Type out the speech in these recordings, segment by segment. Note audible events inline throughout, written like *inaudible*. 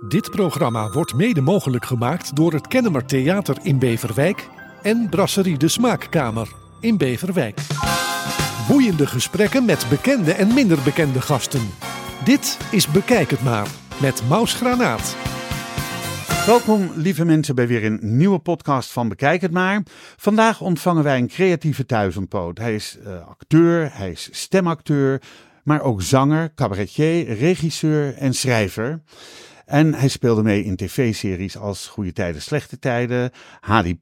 Dit programma wordt mede mogelijk gemaakt door het Kennemer Theater in Beverwijk en Brasserie de Smaakkamer in Beverwijk. Boeiende gesprekken met bekende en minder bekende gasten. Dit is Bekijk het maar met Maus Granaat. Welkom, lieve mensen, bij weer een nieuwe podcast van Bekijk het maar. Vandaag ontvangen wij een creatieve thuisompoot. Hij is uh, acteur, hij is stemacteur, maar ook zanger, cabaretier, regisseur en schrijver. En hij speelde mee in tv-series als Goede Tijden, Slechte Tijden,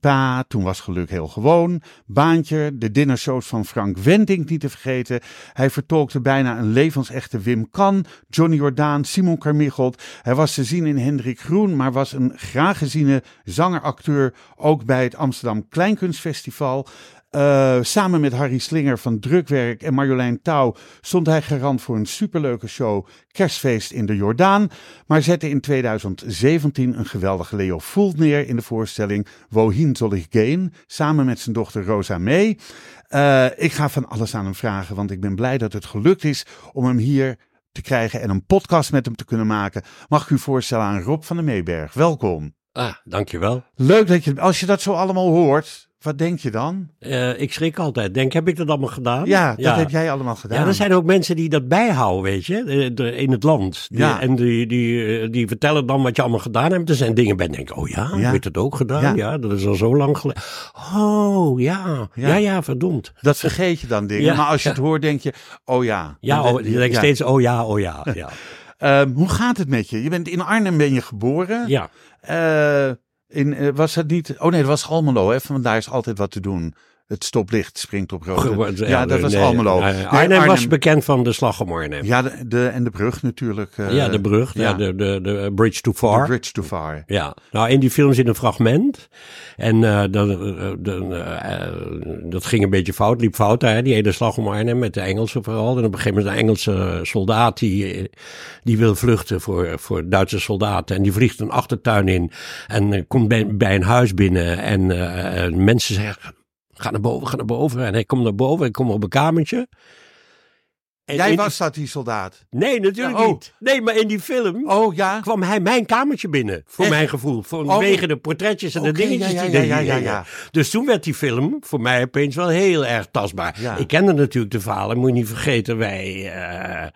Pa, Toen was geluk heel gewoon, Baantje, de dinnershows van Frank Wendink niet te vergeten. Hij vertolkte bijna een levensechte Wim Kan, Johnny Jordaan, Simon Carmichelt. Hij was te zien in Hendrik Groen, maar was een graag geziene zanger-acteur ook bij het Amsterdam Kleinkunstfestival. Uh, samen met Harry Slinger van Drukwerk en Marjolein Touw stond hij garant voor een superleuke show Kerstfeest in de Jordaan. Maar zette in 2017 een geweldige Leo Voelt neer in de voorstelling Wohin soll ich gehen, samen met zijn dochter Rosa May. Uh, ik ga van alles aan hem vragen, want ik ben blij dat het gelukt is om hem hier te krijgen en een podcast met hem te kunnen maken. Mag ik u voorstellen aan Rob van der Meeberg. Welkom. Ah, dankjewel. Leuk dat je, als je dat zo allemaal hoort, wat denk je dan? Uh, ik schrik altijd. Denk, heb ik dat allemaal gedaan? Ja, dat heb jij allemaal gedaan. Ja, er zijn ook mensen die dat bijhouden, weet je, in het land. Die, ja. En die, die, eh, die vertellen dan wat je allemaal gedaan hebt. Er zijn dingen bij denk oh ja, ja. heb ik dat ook gedaan? Ja. ja. dat is al zo lang geleden. Oh, ja. Ja, ja, verdomd. Dat vergeet je dan dingen. Maar als je het hoort, denk je, oh ja. Ja, oh, je denkt steeds, oh ja, oh ja. *laughs* ja. um, hoe gaat het met je? Je bent in Arnhem ben je geboren. Ja. Uh, in, uh, was het niet. Oh nee, het was Almelo, hè? Want daar is altijd wat te doen. Het stoplicht springt op rood. *laughs* Ja, ja, dat was Almelo. Nee, Arnhem, was bekend van de slag om Arnhem. Ja, de, de en de brug natuurlijk. Uh, ja, de brug. Ja. de, de, de Bridge Too Far. The bridge Too Far. Ja. Nou, in die film zit een fragment. En uh, dat, uh, dat ging een beetje fout, liep fout daar. Die hele slag om Arnhem met de Engelsen vooral. En op een gegeven moment een Engelse soldaat die, die wil vluchten voor, voor Duitse soldaten. En die vliegt een achtertuin in en komt bij, bij een huis binnen. En mensen zeggen Ga naar boven, ga naar boven. En hij komt naar boven, ik kom op een kamertje. En Jij was dat, die soldaat? Nee, natuurlijk oh. niet. Nee, maar in die film oh, ja? kwam hij mijn kamertje binnen. Voor mijn gevoel. Vanwege oh. de portretjes en de dingetjes ja, die ja, ja, ja, Dus toen werd die film voor mij opeens wel heel erg tastbaar. Ik kende natuurlijk de verhalen. Moet je niet vergeten, wij... Uh,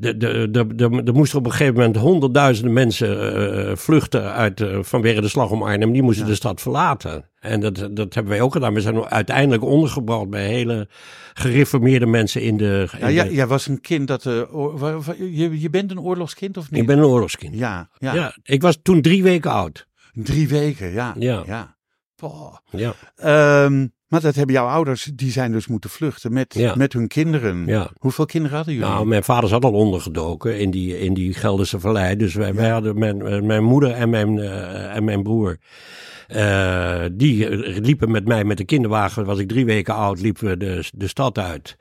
de, de, de, de, er moesten op een gegeven moment honderdduizenden mensen uh, vluchten uit, uh, vanwege de slag om Arnhem. Die moesten de stad verlaten. En dat, dat hebben wij ook gedaan. We zijn uiteindelijk ondergebracht bij hele gereformeerde mensen in de. In ja, jij was een kind dat. Uh, je, je bent een oorlogskind of niet? Ik ben een oorlogskind. Ja, ja. ja ik was toen drie weken oud. Drie weken, ja. Ja. ja. ja. Um, maar dat hebben jouw ouders, die zijn dus moeten vluchten met, met hun kinderen. Ja. Hoeveel kinderen hadden jullie? Nou, mijn vader zat al ondergedoken in die, in die Gelderse vallei. Dus wij, wij hadden mijn, mijn moeder en mijn, uh, en mijn broer. Uh, die liepen met mij met de kinderwagen, was ik drie weken oud, liepen we de, de stad uit.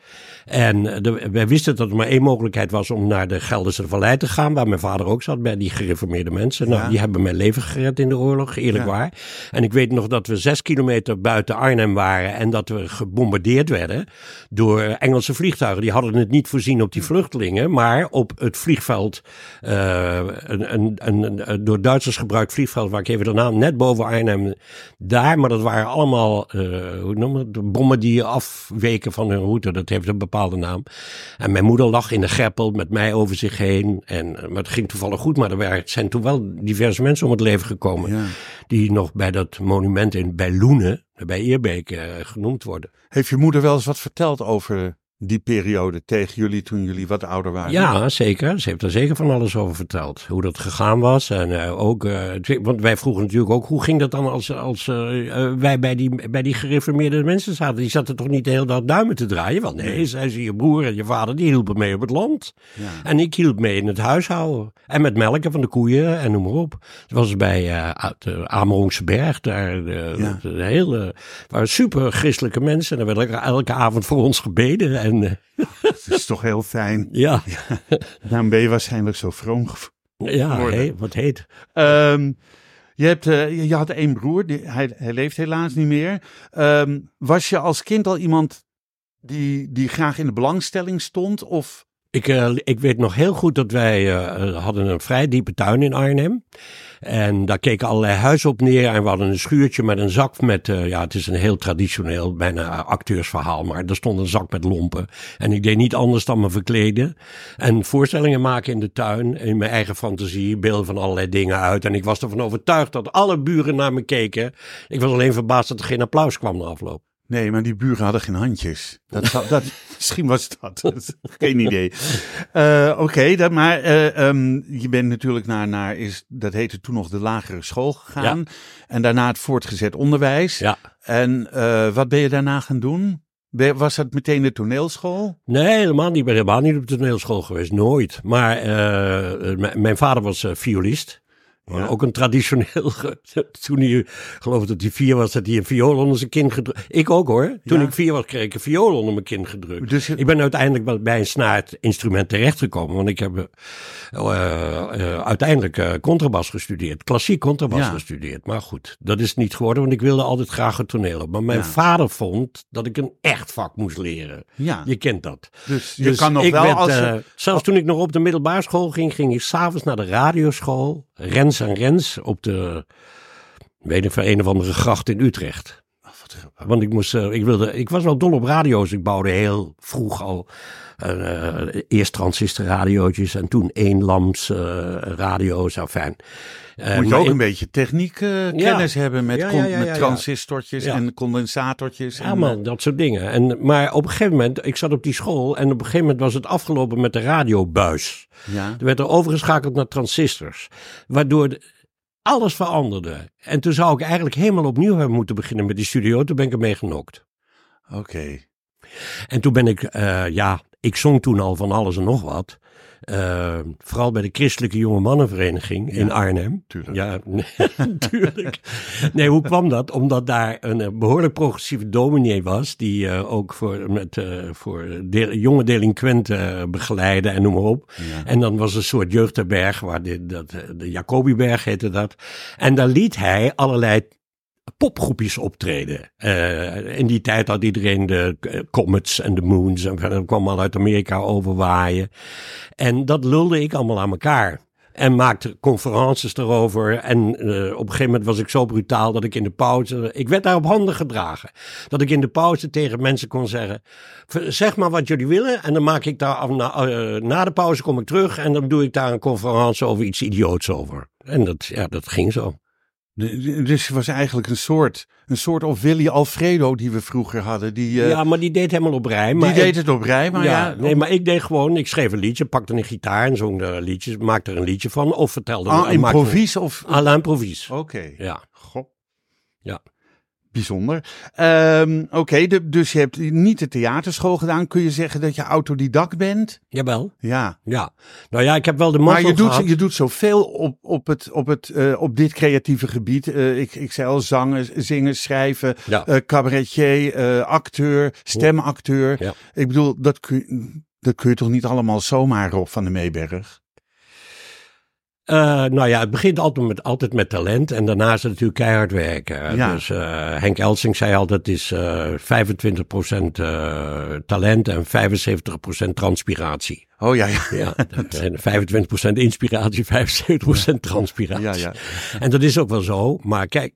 En de, wij wisten dat er maar één mogelijkheid was om naar de Gelderse Vallei te gaan, waar mijn vader ook zat, bij die gereformeerde mensen. Nou, die hebben mijn leven gered in de oorlog, eerlijk waar. En ik weet nog dat we zes kilometer buiten Arnhem waren en dat we gebombardeerd werden door Engelse vliegtuigen. Die hadden het niet voorzien op die vluchtelingen, maar op het vliegveld, uh, een, een, een, een, door Duitsers gebruikt vliegveld, waar ik even de naam, net boven Arnhem daar, maar dat waren allemaal, uh, hoe noem het, de bommen die afweken van hun route. Dat heeft een bepaalde naam. En mijn moeder lag in de greppel met mij over zich heen. En, maar het ging toevallig goed, maar er zijn toen wel diverse mensen om het leven gekomen. Ja. Die nog bij dat monument in, bij Loenen, bij Eerbeek, uh, genoemd worden. Heeft je moeder wel eens wat verteld over die periode tegen jullie toen jullie wat ouder waren? Ja, zeker. Ze heeft er zeker van alles over verteld. Hoe dat gegaan was. En uh, ook, uh, want wij vroegen natuurlijk ook, hoe ging dat dan als, als uh, wij bij die, bij die gereformeerde mensen zaten? Die zaten toch niet de hele dag duimen te draaien? Want nee, zei ze, je broer en je vader, die hielpen mee op het land. Ja. En ik hielp mee in het huishouden. En met melken van de koeien en noem maar op. Het was bij de Amerongse Berg, daar de, ja. de, de hele, waren super christelijke mensen. En er werd elke avond voor ons gebeden. En, uh, dat is toch heel fijn. Ja. *laughs* ja. Daarom ben je waarschijnlijk zo vroom Ja, wat heet. Um, je, hebt, uh, je had één broer, die, hij, hij leeft helaas niet meer. Um, was je als kind al iemand die, die graag in de belangstelling stond? Of Ik, uh, ik weet nog heel goed dat wij hadden een vrij diepe tuin in Arnhem. En daar keken allerlei huizen op neer. En we hadden een schuurtje met een zak met. Uh, ja, het is een heel traditioneel, bijna acteursverhaal. Maar er stond een zak met lompen. En ik deed niet anders dan me verkleden. En voorstellingen maken in de tuin. In mijn eigen fantasie. Beelden van allerlei dingen uit. En ik was ervan overtuigd dat alle buren naar me keken. Ik was alleen verbaasd dat er geen applaus kwam na afloop. Nee, maar die buren hadden geen handjes. Dat, dat, *laughs* misschien was dat. Geen idee. Uh, Oké, okay, maar uh, um, je bent natuurlijk naar, naar is, dat heette toen nog de lagere school gegaan. Ja. En daarna het voortgezet onderwijs. Ja. En uh, wat ben je daarna gaan doen? Was dat meteen de toneelschool? Nee, helemaal niet. Ik ben helemaal niet op de toneelschool geweest. Nooit. Maar mijn vader was violist. Ja. Ook een traditioneel. *laughs* Toen hij, geloof ik dat hij vier was, dat hij een viool onder zijn kin gedrukt. Ik ook hoor. Toen ik vier was, kreeg ik een viool onder mijn kin gedrukt. Dus Ik ben uiteindelijk bij een snaarinstrument terechtgekomen. Want ik heb uh, uh, uiteindelijk contrabas gestudeerd. Klassiek contrabas ja. gestudeerd. Maar goed, dat is niet geworden, want ik wilde altijd graag het toneel op. Maar mijn vader vond dat ik een echt vak moest leren. Ja. Je kent dat. Dus je dus kan nog wel werd, als... zelfs toen ik nog op de middelbare school ging, ging ik s'avonds naar de radioschool. Rens en Rens op de, weet ik, een of andere gracht in Utrecht. Want ik moest, uh, ik wilde, ik was wel dol op radio's. Ik bouwde heel vroeg al uh, eerst transistorradiootjes en toen eenlams uh, radio's. Enfin, Moet je ook een beetje techniek kennis ja, hebben met, ja, ja, met transistortjes en condensatortjes. Ja, en, man, dat soort dingen. En, maar op een gegeven moment, ik zat op die school en op een gegeven moment was het afgelopen met de radiobuis. Ja. Er werd er overgeschakeld naar transistors. Waardoor alles veranderde. En toen zou ik eigenlijk helemaal opnieuw hebben moeten beginnen met die studio. Toen ben ik ermee genokt. Oké. Okay. En toen ben ik, uh, ja, ik zong toen al van alles en nog wat. Uh, vooral bij de Christelijke Jonge Mannenvereniging in Arnhem. Tuurlijk. Ja, *laughs* natuurlijk. nee, hoe kwam dat? Omdat daar een, een behoorlijk progressieve dominee was, die uh, ook voor, met, uh, voor de, jonge delinquenten begeleidde en noem maar op. Ja. En dan was een soort jeugdherberg, waar de, dat, de Jacobiberg heette dat. En daar liet hij allerlei popgroepjes optreden. Uh, in die tijd had iedereen de uh, Comets en de Moons en dat kwam al uit Amerika overwaaien. En dat lulde ik allemaal aan elkaar. En maakte conferences erover. En uh, op een gegeven moment was ik zo brutaal dat ik in de pauze. Ik werd daar op handen gedragen. Dat ik in de pauze tegen mensen kon zeggen: Zeg maar wat jullie willen. En dan maak ik daar. Na, na de pauze kom ik terug. En dan doe ik daar een conferentie over iets idioots over. En dat, ja, dat ging zo. Dus het was eigenlijk een soort, een soort of Willy Alfredo die we vroeger hadden. Die, uh, ja, maar die deed helemaal op rij. Maar die deed het op rij, maar ja. ja nee, maar ik deed gewoon, ik schreef een liedje, pakte een gitaar en zong er liedjes, maakte er een liedje van. Of vertelde... Ah, improvies of? À l'improvies. Oké. Okay. Ja. Goh. Ja. Bijzonder. Um, Oké, okay, dus je hebt niet de theaterschool gedaan. Kun je zeggen dat je autodidact bent? Jawel. Ja. Ja. Nou ja, ik heb wel de mazzel Maar je doet, gehad. je doet zoveel op, op, het, op, het, uh, op dit creatieve gebied. Uh, ik, ik zei al, zangen, zingen, schrijven, ja. uh, cabaretier, acteur, stemacteur. Ja. Ik bedoel, dat kun, dat kun je toch niet allemaal zomaar op van de Meeberg? Uh, nou ja, het begint altijd met, altijd met talent en daarna is het natuurlijk keihard werken. Ja. Dus uh, Henk Elsing zei altijd, het is uh, 25% talent en 75% transpiratie. Oh ja, ja. ja *laughs* en 25% inspiratie, 75% transpiratie. Ja, ja. En dat is ook wel zo, maar kijk,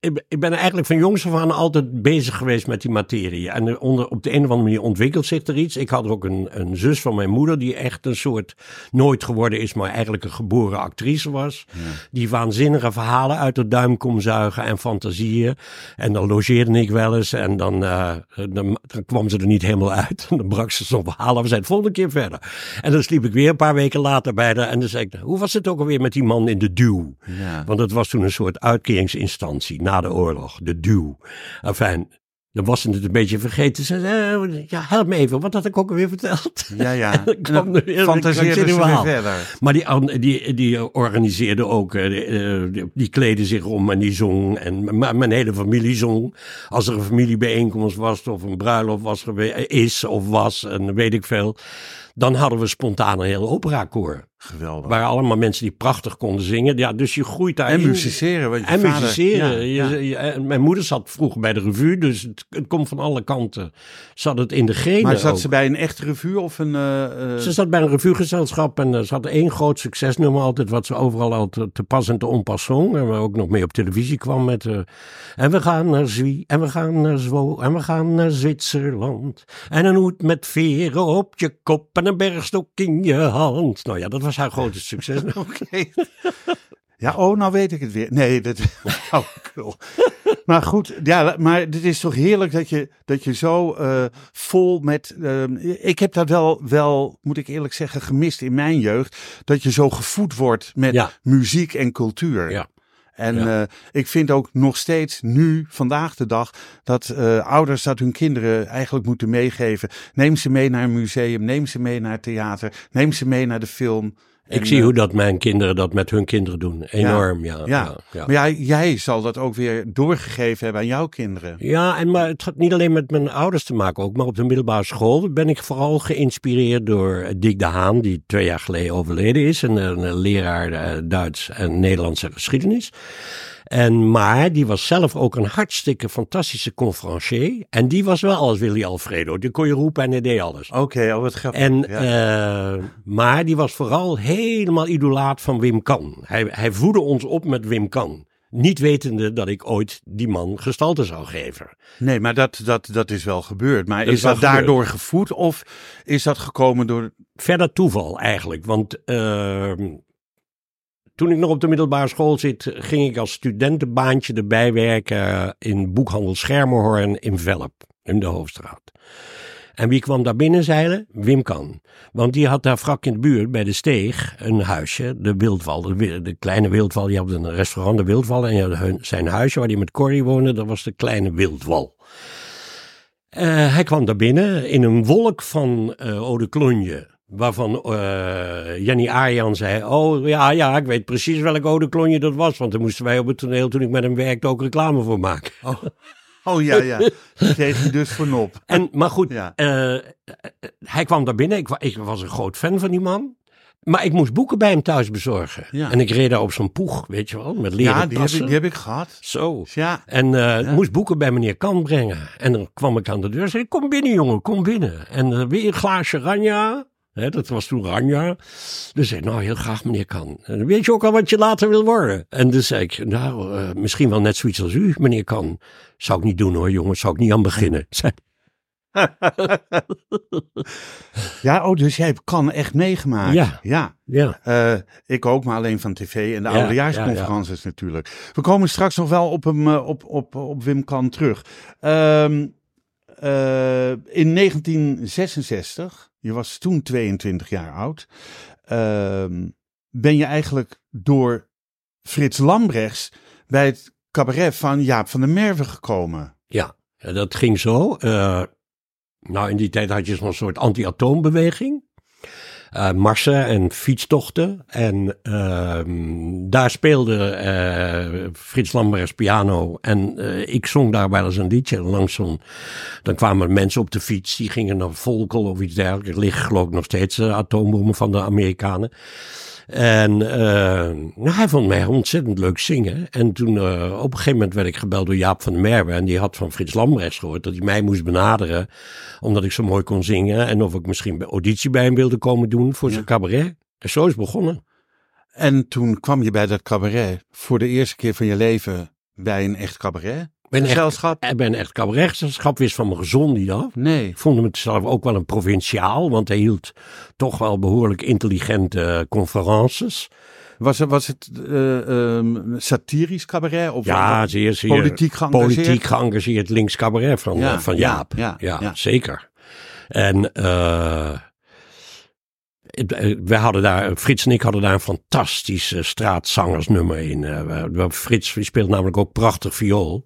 ik, ik ben eigenlijk van jongs af aan altijd bezig geweest met die materie. En onder, op de een of andere manier ontwikkelt zich er iets. Ik had ook een, een zus van mijn moeder die echt een soort nooit geworden is, maar eigenlijk een geboren actrice was. Ja. Die waanzinnige verhalen uit de duim kon zuigen en fantasieën. En dan logeerde ik wel eens en dan, uh, dan, dan, kwam ze er niet helemaal uit. *laughs* En dan brak ze zo'n verhaal we zijn de volgende keer verder. En dan sliep ik weer een paar weken later bij haar en dan zei ik, hoe was het ook alweer met die man in de duw? Ja. Want het was toen een soort uitkeringsinstantie na de oorlog, de duw. Enfin, dan was ze het een beetje vergeten. Ze zei, ja, help me even, wat had ik ook alweer verteld? Ja, ja. *laughs* en dan kwam er weer, weer verder. Maar die, die, die organiseerde ook, die, die kleden zich om en die zong. En mijn hele familie zong. Als er een familiebijeenkomst was of een bruiloft was, is of was en weet ik veel dan hadden we spontaan een heel operakoor. Geweldig. Waar allemaal mensen die prachtig konden zingen. Ja, dus je groeit daar en musiceren. Want je en vader- musiceren. Ja, Je- ja. je- en mijn moeder zat vroeger bij de revue, dus het, het komt van alle kanten. Zat het in de genen Maar zat ook. ze bij een echte revue of een... eh, eh, Ze zat bij een revuegezelschap en eh, ze had één groot succesnummer altijd, wat ze overal al te, te pas en te onpas zong. En waar ook nog mee op televisie kwam met... en we gaan naar Zwie, en we gaan naar Zwo, en we gaan naar Zwitserland. En een hoed met veren op je kop en een bergstok in je hand. Nou ja, dat was haar grote succes. *laughs* Oké. Ja, oh, nou weet ik het weer. Nee, dat. *laughs* Oh, cool. Maar goed, ja, maar het is toch heerlijk dat je, dat je zo eh, vol met. ehm, ik heb dat wel, wel, moet ik eerlijk zeggen, gemist in mijn jeugd. Dat je zo gevoed wordt met Ja. muziek en cultuur. Ja. En Ja. eh, ik vind ook nog steeds nu, vandaag de dag, dat eh, ouders dat hun kinderen eigenlijk moeten meegeven. Neem ze mee naar een museum, neem ze mee naar het theater, neem ze mee naar de film. Ik En, zie eh, hoe dat mijn kinderen dat met hun kinderen doen. Enorm, ja. ja. ja, ja. Maar jij zal dat ook weer doorgegeven hebben aan jouw kinderen. Ja, en maar het had niet alleen met mijn ouders te maken, ook maar op de middelbare school ben ik vooral geïnspireerd door Dick de Haan, die twee jaar geleden overleden is, een, een leraar eh, Duits en Nederlandse geschiedenis. En, maar die was zelf ook een hartstikke fantastische conferencier. En die was wel als Willy Alfredo. Die kon je roepen en hij deed alles. Oké, oh wat grappig. En, ja. eh, maar die was vooral helemaal idolaat van Wim Kan. Hij, hij voedde ons op met Wim Kan. Niet wetende dat ik ooit die man gestalte zou geven. nee, maar dat, dat, dat is wel gebeurd. Maar Dat is dat daardoor gevoed of is dat gekomen door... Verder toeval eigenlijk. Want ehm, toen ik nog op de middelbare school zit, ging ik als studentenbaantje erbij werken in boekhandel Schermerhorn in Velp, in de Hoofdstraat. En wie kwam daar binnen zeilen? Wim Kan. Want die had daar vlak in de buurt bij de Steeg een huisje, de Wildwal, de, kleine Wildwal. Die had een restaurant, de Wildwal. En hun- zijn huisje waar hij met Corrie woonde, dat was de kleine Wildwal. Eh, hij kwam daar binnen in een wolk van eh Eau de Cologne. Waarvan eh Jenny Arjan zei: Oh ja, ja, ik weet precies welk Cologne dat was. Want daar moesten wij op het toneel toen ik met hem werkte ook reclame voor maken. Oh ja, ja. Dat kreeg je dus voor nop. *laughs* En, maar goed, Ja. eh, hij kwam daar binnen. Ik, ik was een groot fan van die man. Maar ik moest boeken bij hem thuis bezorgen. Ja. En ik reed daar op zo'n poeg, weet je wel, met leren Ja, die heb, ik, die heb ik gehad. Zo. Ja, En eh, moest boeken bij meneer Kan brengen. En dan kwam ik aan de deur en zei: Kom binnen, jongen, kom binnen. En weer een glaasje Ranja. Dat was toen Ranja. Dus zei nou, heel graag, meneer Kan. En weet je ook al wat je later wil worden? En dus zei ik, nou, eh, misschien wel net zoiets als u, meneer Kan. Zou ik niet doen hoor, jongens, zou ik niet aan beginnen. *laughs* Zei, ja oh, dus jij hebt kan echt meegemaakt. Ja. ja. ja, Eh, ik ook, maar alleen van tv en de Ja, oudejaarsconferences natuurlijk. We komen straks nog wel op, hem, eh, op, op, op Wim Kan terug. Ehm, eh, in 1966, je was toen 22 jaar oud, ehm, ben je eigenlijk door Frits Lambrechts bij het cabaret van Jaap van der Merwe gekomen. ja. Dat ging zo. Eh, nou, in die tijd had je zo'n soort anti-atoombeweging. Eh, marsen en fietstochten. En ehm, daar speelde eh, Frits Lambrechts piano. En eh, ik zong daar wel eens een liedje. Langs dan kwamen mensen op de fiets, die gingen naar Volkel of iets dergelijks. Er liggen geloof ik nog steeds atoombommen van de Amerikanen. En eh, nou, hij vond mij ontzettend leuk zingen. En toen eh, op een gegeven moment werd ik gebeld door Jaap van der Merwe. En die had van Frits Lambrechts gehoord dat hij mij moest benaderen. Omdat ik zo mooi kon zingen. En of ik misschien bij auditie bij hem wilde komen doen voor zijn cabaret. En zo is het begonnen. En toen kwam je bij dat cabaret voor de eerste keer van je leven bij een echt cabaret. Ben echt, Gezelschap? ik ben echt cabaretgezelschap, wist van mijn gezond niet af. Nee. Ik vond hem het zelf ook wel een provinciaal, want hij hield toch wel behoorlijk intelligente eh, conferences. Was het, was het ehm, satirisch cabaret? Of Ja, zeer, zeer politiek geëngageerd? politiek geëngageerd links cabaret van, Ja, eh, van ja, Jaap. ja, ja. zeker. En eh, wij hadden daar, Frits en ik hadden daar een fantastisch eh, straatzangersnummer in. Eh, we- we- Frits speelt namelijk ook prachtig viool.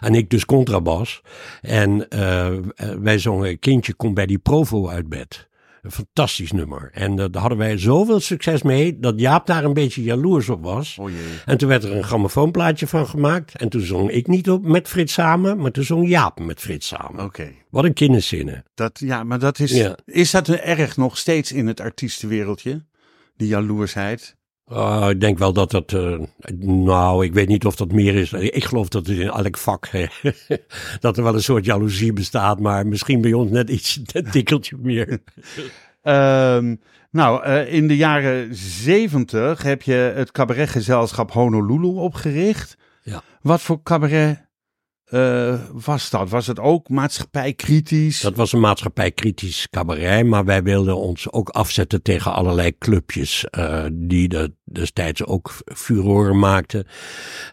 En ik dus contrabas. En eh, eh, wij zongen Kindje kom bij die provo uit bed. Een fantastisch nummer. En eh, daar hadden wij zoveel succes mee dat Jaap daar een beetje jaloers op was. O jee. En toen werd er een grammofoonplaatje van gemaakt. En toen zong ik niet op met Frits samen, maar toen zong Jaap met Frits samen. Oké. Wat een kinderzinnen. Dat, ja, maar dat is, Ja. is dat erg nog steeds in het artiestenwereldje? Die jaloersheid? Uh, ik denk wel dat dat, uh, nou, ik weet niet of dat meer is. Ik geloof dat het in elk vak, hè, *laughs* dat er wel een soort jaloezie bestaat, maar misschien bij ons net iets, een tikkeltje meer. *laughs* Ehm, nou, eh, in de jaren zeventig heb je het cabaretgezelschap Honolulu opgericht. Ja. Wat voor cabaret eh, was dat? Was het ook maatschappijkritisch? Dat was een maatschappijkritisch cabaret, maar wij wilden ons ook afzetten tegen allerlei clubjes uh, die de, destijds ook furoren maakten.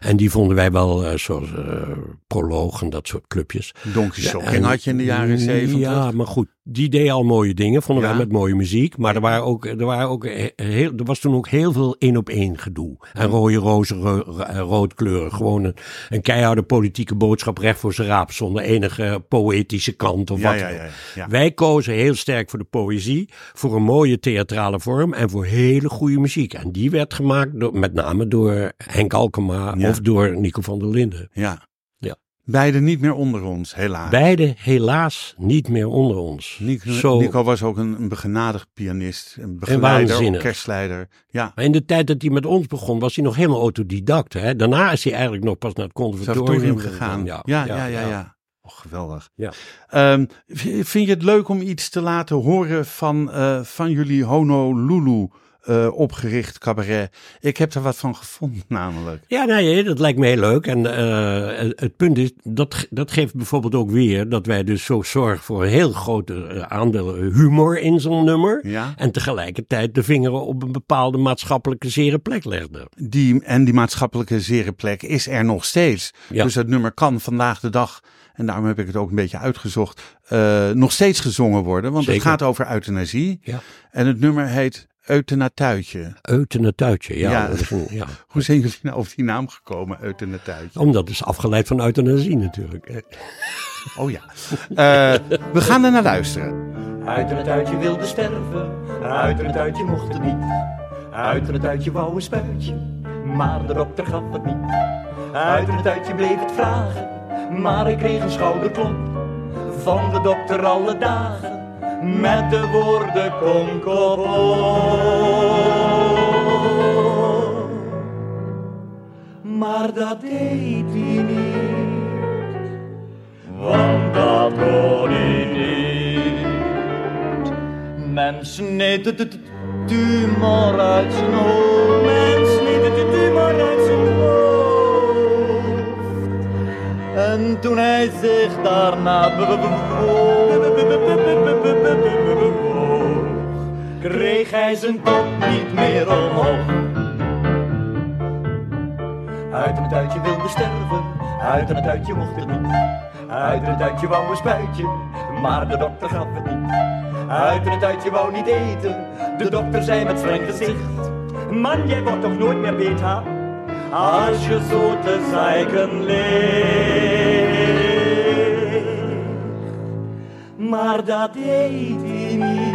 En die vonden wij wel, uh, zoals uh, Proloog en dat soort clubjes. Donkey Shocking had je in de jaren zeventig. Ja, maar goed, die deed al mooie dingen, vonden Ja. wij met mooie muziek. Maar er, waren ook, er, waren ook heel, er was toen ook heel veel één op één gedoe. En rode rozen, ro roodkleuren. Gewoon een, een keiharde politieke boodschap recht voor zijn raap, zonder enige poëtische kant of wat. dan. Wij kozen heel sterk voor de poëzie, voor een mooie theatrale vorm en voor hele goede muziek. En die werd gemaakt door, met name door Henk Alkema Ja. of door Nico van der Linden. ja. Ja. Beide niet meer onder ons, helaas. Beide helaas niet meer onder ons. Nico, Zo, Nico was ook een, een begenadigd pianist, een begeleider, waanzinnig. orkestleider. Ja, Maar in de tijd dat hij met ons begon, was hij nog helemaal autodidact. Hè? Daarna is hij eigenlijk nog pas naar het conservatorium gegaan. Ja, ja, ja, ja. ja. Oh, geweldig. Ja. Ehm, vind je het leuk om iets te laten horen van, eh, van jullie Honolulu eh, opgericht cabaret? Ik heb er wat van gevonden namelijk. Ja, nee, dat lijkt me heel leuk. En eh, het punt is, dat, dat geeft bijvoorbeeld ook weer dat wij dus zo zorgen voor een heel groot eh, aandeel humor in zo'n nummer. Ja. En tegelijkertijd de vinger op een bepaalde maatschappelijke zere plek legden. Die, en die maatschappelijke zere plek is er nog steeds. Ja. Dus dat nummer kan vandaag de dag, en daarom heb ik het ook een beetje uitgezocht, nog steeds gezongen worden. Want het gaat over euthanasie. Ja. En het nummer heet Euthanatuitje. Eutenatuitje, ja. Ja. dat is een- ja. *laughs* Hoe zijn jullie nou op die naam gekomen, Euthanatuitje? Omdat het is afgeleid van euthanasie natuurlijk. *laughs* Oh ja. Eh, we gaan er naar luisteren. Uit en het uitje wilde sterven, uit en het uitje mocht het niet. Uit en het uitje wou een spuitje, maar de dokter gaf het niet. Uit en het uitje bleef het vragen, maar ik kreeg een schouderklop van de dokter alle dagen. Met de woorden op. Maar dat deed hij niet, want dat kon hij niet. Men sneed de tumor uit zijn hoofd. Men sneed de tumor uit toen hij zich daarna be- be- bewoog, kreeg hij zijn kop niet meer omhoog. Uit het uitje wilde sterven, uit het uitje mocht het niet. Uit het uitje wou een spuitje, maar de dokter gaf het niet. Uit het uitje wou niet eten, de dokter zei met streng gezicht. Man, jij wordt toch nooit meer beter, als je zo te zeiken. Maar dat deed hij niet,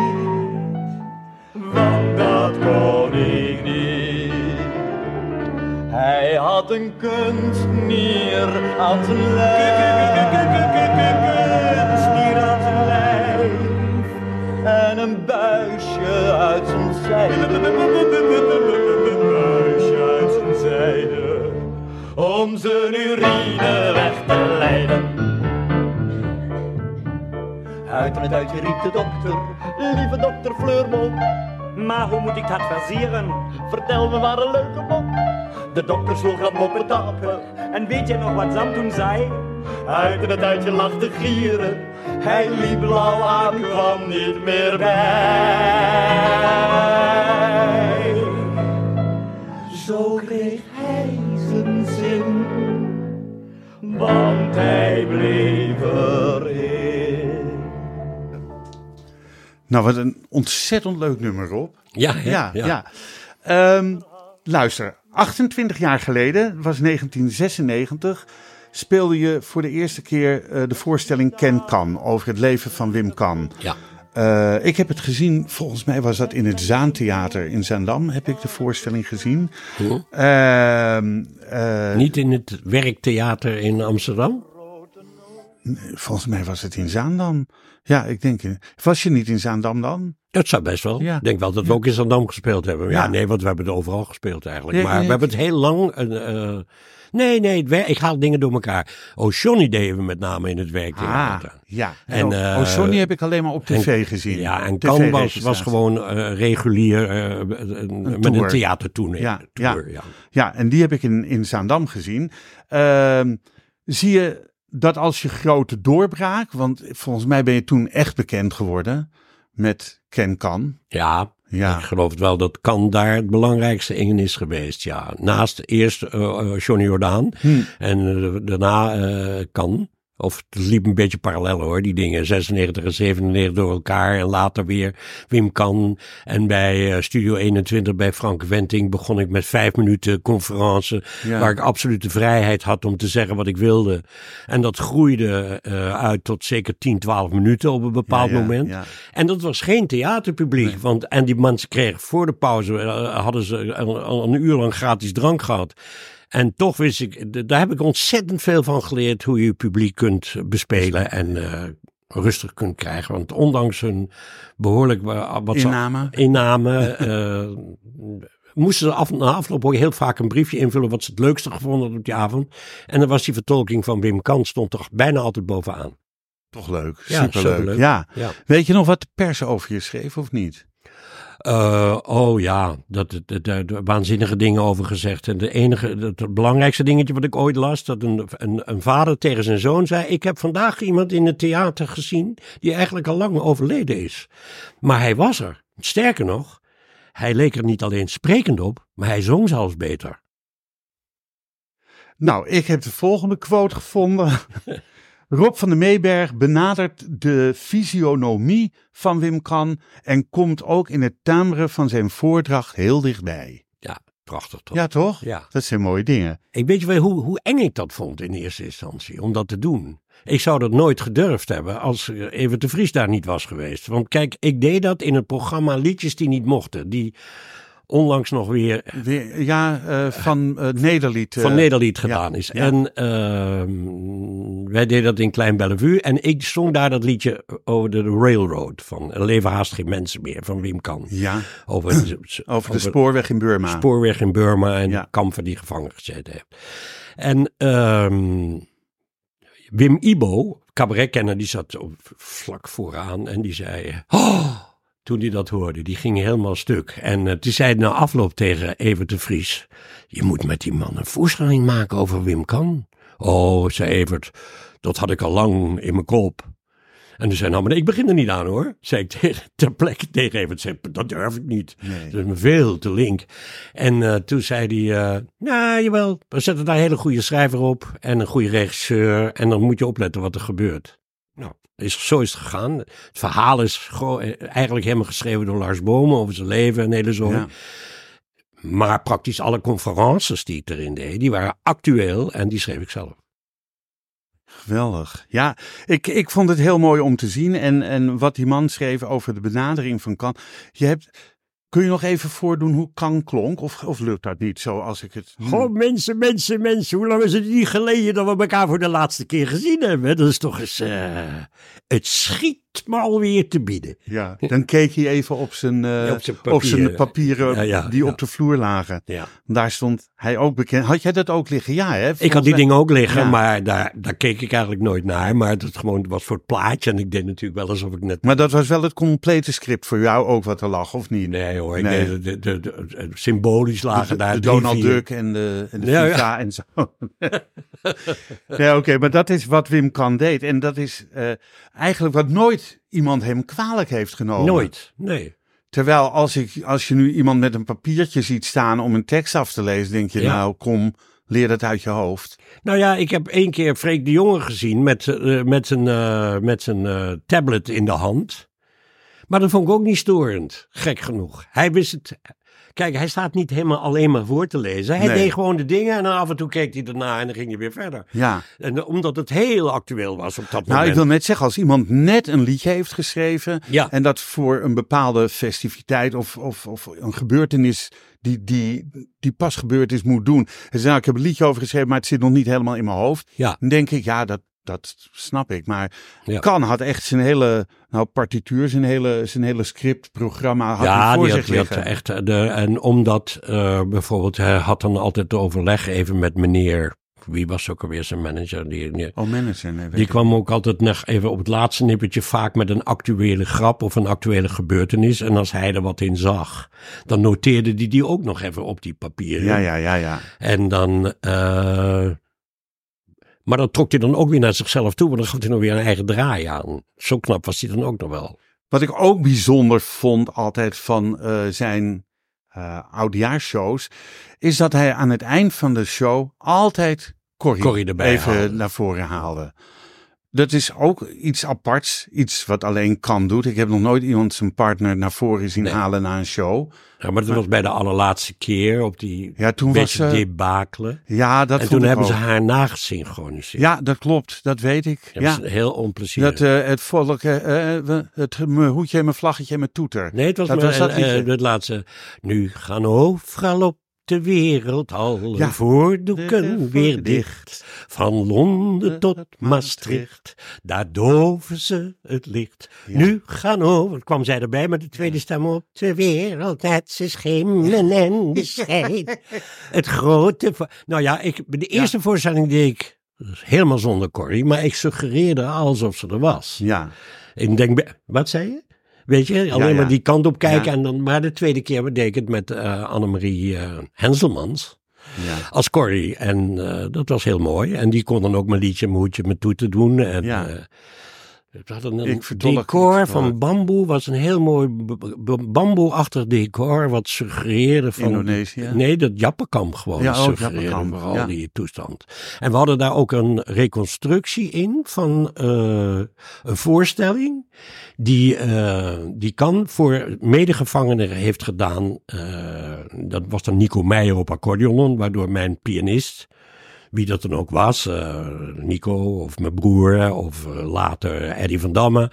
want dat kon ik niet. Hij had een kunstnier aan zijn lijf. Aan zijn lijf. En een buisje uit zijn zijde. Buisje uit zijn zijde. Om zijn urine weg te leiden. Uit en het uitje riep de dokter, lieve dokter Fleurmond. Maar hoe moet ik dat versieren? Vertel me maar een leuke mop. De dokter sloeg aan moppetapen. En weet jij nog wat Sam toen zei? Uit en het uitje lachte gieren. Hij liep blauw aan, kwam niet meer bij. Zo kreeg hij zijn zin, want hij bleef Nou, wat een ontzettend leuk nummer, Rob. Ja, hè? Ja, ja. Ehm, luister, 28 jaar geleden, was 1996, speelde je voor de eerste keer eh, de voorstelling Ken Kan over het leven van Wim Kan. Ja. Eh, ik heb het gezien, volgens mij was dat in het Zaantheater in Zaandam, heb ik de voorstelling gezien. Hm? Ehm, eh, Niet in het werktheater in Amsterdam? Volgens mij was het in Zaandam. Ja, ik denk, in- was je niet in Zaandam dan? Dat zou best wel. Ja. Ik denk wel dat we ook in Zandam gespeeld hebben. Ja, Ja. nee, want we hebben het overal gespeeld eigenlijk. Ja, maar we hebben het heel lang... eh, eh, nee, nee, ik haal dingen door elkaar. Oh, Johnny deden we met name in het werktheater. Ah, ja. En, eh, oh, Sony heb ik alleen maar op tv en- gezien. Ja, en Kan was, was gewoon eh, regulier eh, met een tour. theatertournee. Ja, ja. Ja, en die heb ik in, in Zaandam gezien. Ehm, zie je dat als je grote doorbraak, want volgens mij ben je toen echt bekend geworden met Ken Kan. Ja, Ja. ik geloof het wel dat Kan daar het belangrijkste in is geweest. Ja, naast eerst eh, Johnny Jordaan Hm. en eh, daarna eh Kan. Of het liep een beetje parallel hoor, die dingen. 96 en 97 door elkaar. En later weer Wim Kan. En bij eh, Studio 21 bij Frank Wenting begon ik met vijf minuten conferentie. Ja. Waar ik absolute vrijheid had om te zeggen wat ik wilde. En dat groeide eh, uit tot zeker 10, 12 minuten op een bepaald Ja, ja, moment. En dat was geen theaterpubliek. Want, en die mensen kregen voor de pauze, eh, hadden ze al een uur lang gratis drank gehad. En toch wist ik, daar heb ik ontzettend veel van geleerd hoe je je publiek kunt bespelen en eh, rustig kunt krijgen. Want ondanks hun behoorlijk eh, wat Inname. inname *laughs* eh, moesten ze af, na afloop ook heel vaak een briefje invullen wat ze het leukste gevonden hadden op die avond. En dan was die vertolking van Wim Kant stond toch bijna altijd bovenaan. Toch leuk, Ja, superleuk. superleuk. Ja. Ja. Weet je nog wat de pers over je schreef of niet? Eh, oh ja, dat, dat, daar waanzinnige dingen over gezegd. En de enige, het, het belangrijkste dingetje wat ik ooit las, dat een, een, een vader tegen zijn zoon zei: Ik heb vandaag iemand in het theater gezien die eigenlijk al lang overleden is. Maar hij was er. Sterker nog, hij leek er niet alleen sprekend op, maar hij zong zelfs beter. Nou, ik heb de volgende quote gevonden. *laughs* Rob van der Meeberg benadert de fysionomie van Wim Kan en komt ook in het timbre van zijn voordracht heel dichtbij. Ja, prachtig toch? Ja, toch? Ja. Dat zijn mooie dingen. Ik weet je wel hoe, hoe eng ik dat vond in eerste instantie, om dat te doen. Ik zou dat nooit gedurfd hebben als Evert de Vries daar niet was geweest. Want kijk, ik deed dat in het programma Liedjes die niet mochten. Die onlangs nog weer Weer, ja, eh, van eh, Nederlied. eh, van Nederlied gedaan ja, is. ja. En ehm, wij deden dat in Klein Bellevue. En ik zong daar dat liedje over de railroad. Van Er leven haast geen mensen meer, van Wim Kan. Ja, Over, *clears throat* over de spoorweg in Burma. spoorweg in Burma en Ja. kampen die gevangen gezeten heeft. En ehm, Wim Ibo, cabaretkenner, die zat vlak vooraan en die zei... Oh, toen hij dat hoorde, die ging helemaal stuk. En eh, toen zei hij na afloop tegen Evert de Vries... Je moet met die man een voorstelling maken over Wim Kan. Oh, zei Evert, dat had ik al lang in mijn kop. En toen zei nou, maar ik begin er niet aan hoor. Zei ik *laughs* tegen, ter plekke tegen Evert. Zei, dat durf ik niet. Nee. Dat is me veel te link. En eh, toen zei hij, eh, nou jawel, we zetten daar een hele goede schrijver op. En een goede regisseur. En dan moet je opletten wat er gebeurt. Is, zo is het gegaan. Het verhaal is eigenlijk helemaal geschreven door Lars Bomen over zijn leven en hele zooi. Ja. Maar praktisch alle conferences die ik erin deed, die waren actueel en die schreef ik zelf. Geweldig. Ja, ik, ik vond het heel mooi om te zien. En, en wat die man schreef over de benadering van Kan. Je hebt, kun je nog even voordoen hoe Kan klonk? Of, of lukt dat niet zo als ik het... Goh, mensen, mensen, mensen, hoe lang is het niet geleden dat we elkaar voor de laatste keer gezien hebben? Dat is toch eens, eh, het schiet me alweer te bieden. Ja, dan keek hij even op zijn, eh, Ja, op zijn op zijn papieren. papieren Ja, ja, die op de vloer lagen. Ja. Daar stond hij ook bekend. Had jij dat ook liggen? Ja, hè? Ik had die dingen ook liggen, maar daar, daar keek ik eigenlijk nooit naar. Maar het gewoon was voor het plaatje en ik deed natuurlijk wel alsof ik net... Maar dat was wel het complete script voor jou ook wat er lag, of niet? Nee hoor, Nee. de, de, de, symbolisch lagen daar de Donald vier- Duck en de, en. FIFA en zo. *laughs* ja, oké, maar dat is wat Wim Kan deed. En dat is eh, eigenlijk wat nooit iemand hem kwalijk heeft genomen. Nooit, nee. Terwijl als, ik, als je nu iemand met een papiertje ziet staan om een tekst af te lezen, denk je, Ja. nou kom, leer dat uit je hoofd. Nou ja, ik heb één keer Freek de Jonge gezien met, eh, met zijn, eh, met zijn eh, tablet in de hand. Maar dat vond ik ook niet storend, gek genoeg. Hij wist het. Kijk, hij staat niet helemaal alleen maar voor te lezen. Hij Nee. deed gewoon de dingen en dan af en toe keek hij erna en dan ging hij weer verder. Ja. En eh, omdat het heel actueel was op dat Nou, moment. ik wil net zeggen, als iemand net een liedje heeft geschreven Ja. en dat voor een bepaalde festiviteit of, of, of een gebeurtenis die, die, die pas gebeurd is moet doen. En zei, nou, ik heb een liedje over geschreven, maar het zit nog niet helemaal in mijn hoofd. Ja. Dan denk ik, ja, dat, dat snap ik. Maar Ja. Kan had echt zijn hele nou, partituur, zijn hele, zijn hele scriptprogramma had ja, voor die zich had, die had liggen. echt. eh, De, en omdat eh, bijvoorbeeld, hij had dan altijd overleg even met meneer. Wie was ook alweer zijn manager? Die, die, Oh, manager. Nee, die kwam ook altijd nog even op het laatste nippertje vaak met een actuele grap of een actuele gebeurtenis. En als hij er wat in zag, dan noteerde hij die ook nog even op die papieren. Ja, ja, ja, ja. En dan. eh, maar dat trok hij dan ook weer naar zichzelf toe, want dan gaf hij nog weer een eigen draai aan. Zo knap was hij dan ook nog wel. Wat ik ook bijzonder vond altijd van eh, zijn eh oudejaarsshows, is dat hij aan het eind van de show altijd Corrie, Corrie erbij even haalde. naar voren haalde. Dat is ook iets aparts, iets wat alleen kan doet. Ik heb nog nooit iemand zijn partner naar voren zien Nee. halen na een show. Ja, maar dat was bij de allerlaatste keer op die Ja, toen was ze. debacle. Ja, dat en toen hebben ze haar nagesynchroniseerd. Ja, dat klopt, dat weet ik. Ja, is heel onplezierig. dat eh, het volk, eh, eh, we- het mijn hoedje en mijn vlaggetje en mijn toeter. nee, het was, dat maar, was dat eh, eh, het laatste. Nu gaan overal op de wereld alle Ja. voordoeken weer dicht. Van Londen tot Maastricht, daar doven ze het licht. Nu gaan over, kwam zij erbij met de tweede stem op de wereld, net ze schimmen en de scheid. *laughs* Het grote, nou ja, ik, de eerste voorstelling deed ik helemaal zonder Corrie, maar ik suggereerde alsof ze er was. Ja, Ik denk, wat zei je? Weet je, alleen Ja, ja. maar die kant op kijken Ja. en dan, maar de tweede keer deed ik het met eh Annemarie eh, Henselmans ja. als Corrie. En eh, dat was heel mooi. En die kon dan ook mijn liedje Moedje met toe te doen. En, Ik decor van bamboe, was een heel mooi bamboeachtig decor, wat suggereerde van... Indonesië? Nee, dat Jappenkamp gewoon Ja, oh, suggereerde Jappenkamp, vooral ja. die toestand. En we hadden daar ook een reconstructie in van eh, een voorstelling die, eh, die kan voor medegevangenen heeft gedaan. eh, dat was dan Nico Meijer op accordeon, waardoor mijn pianist, wie dat dan ook was, eh, Nico of mijn broer of eh, later Eddie van Damme,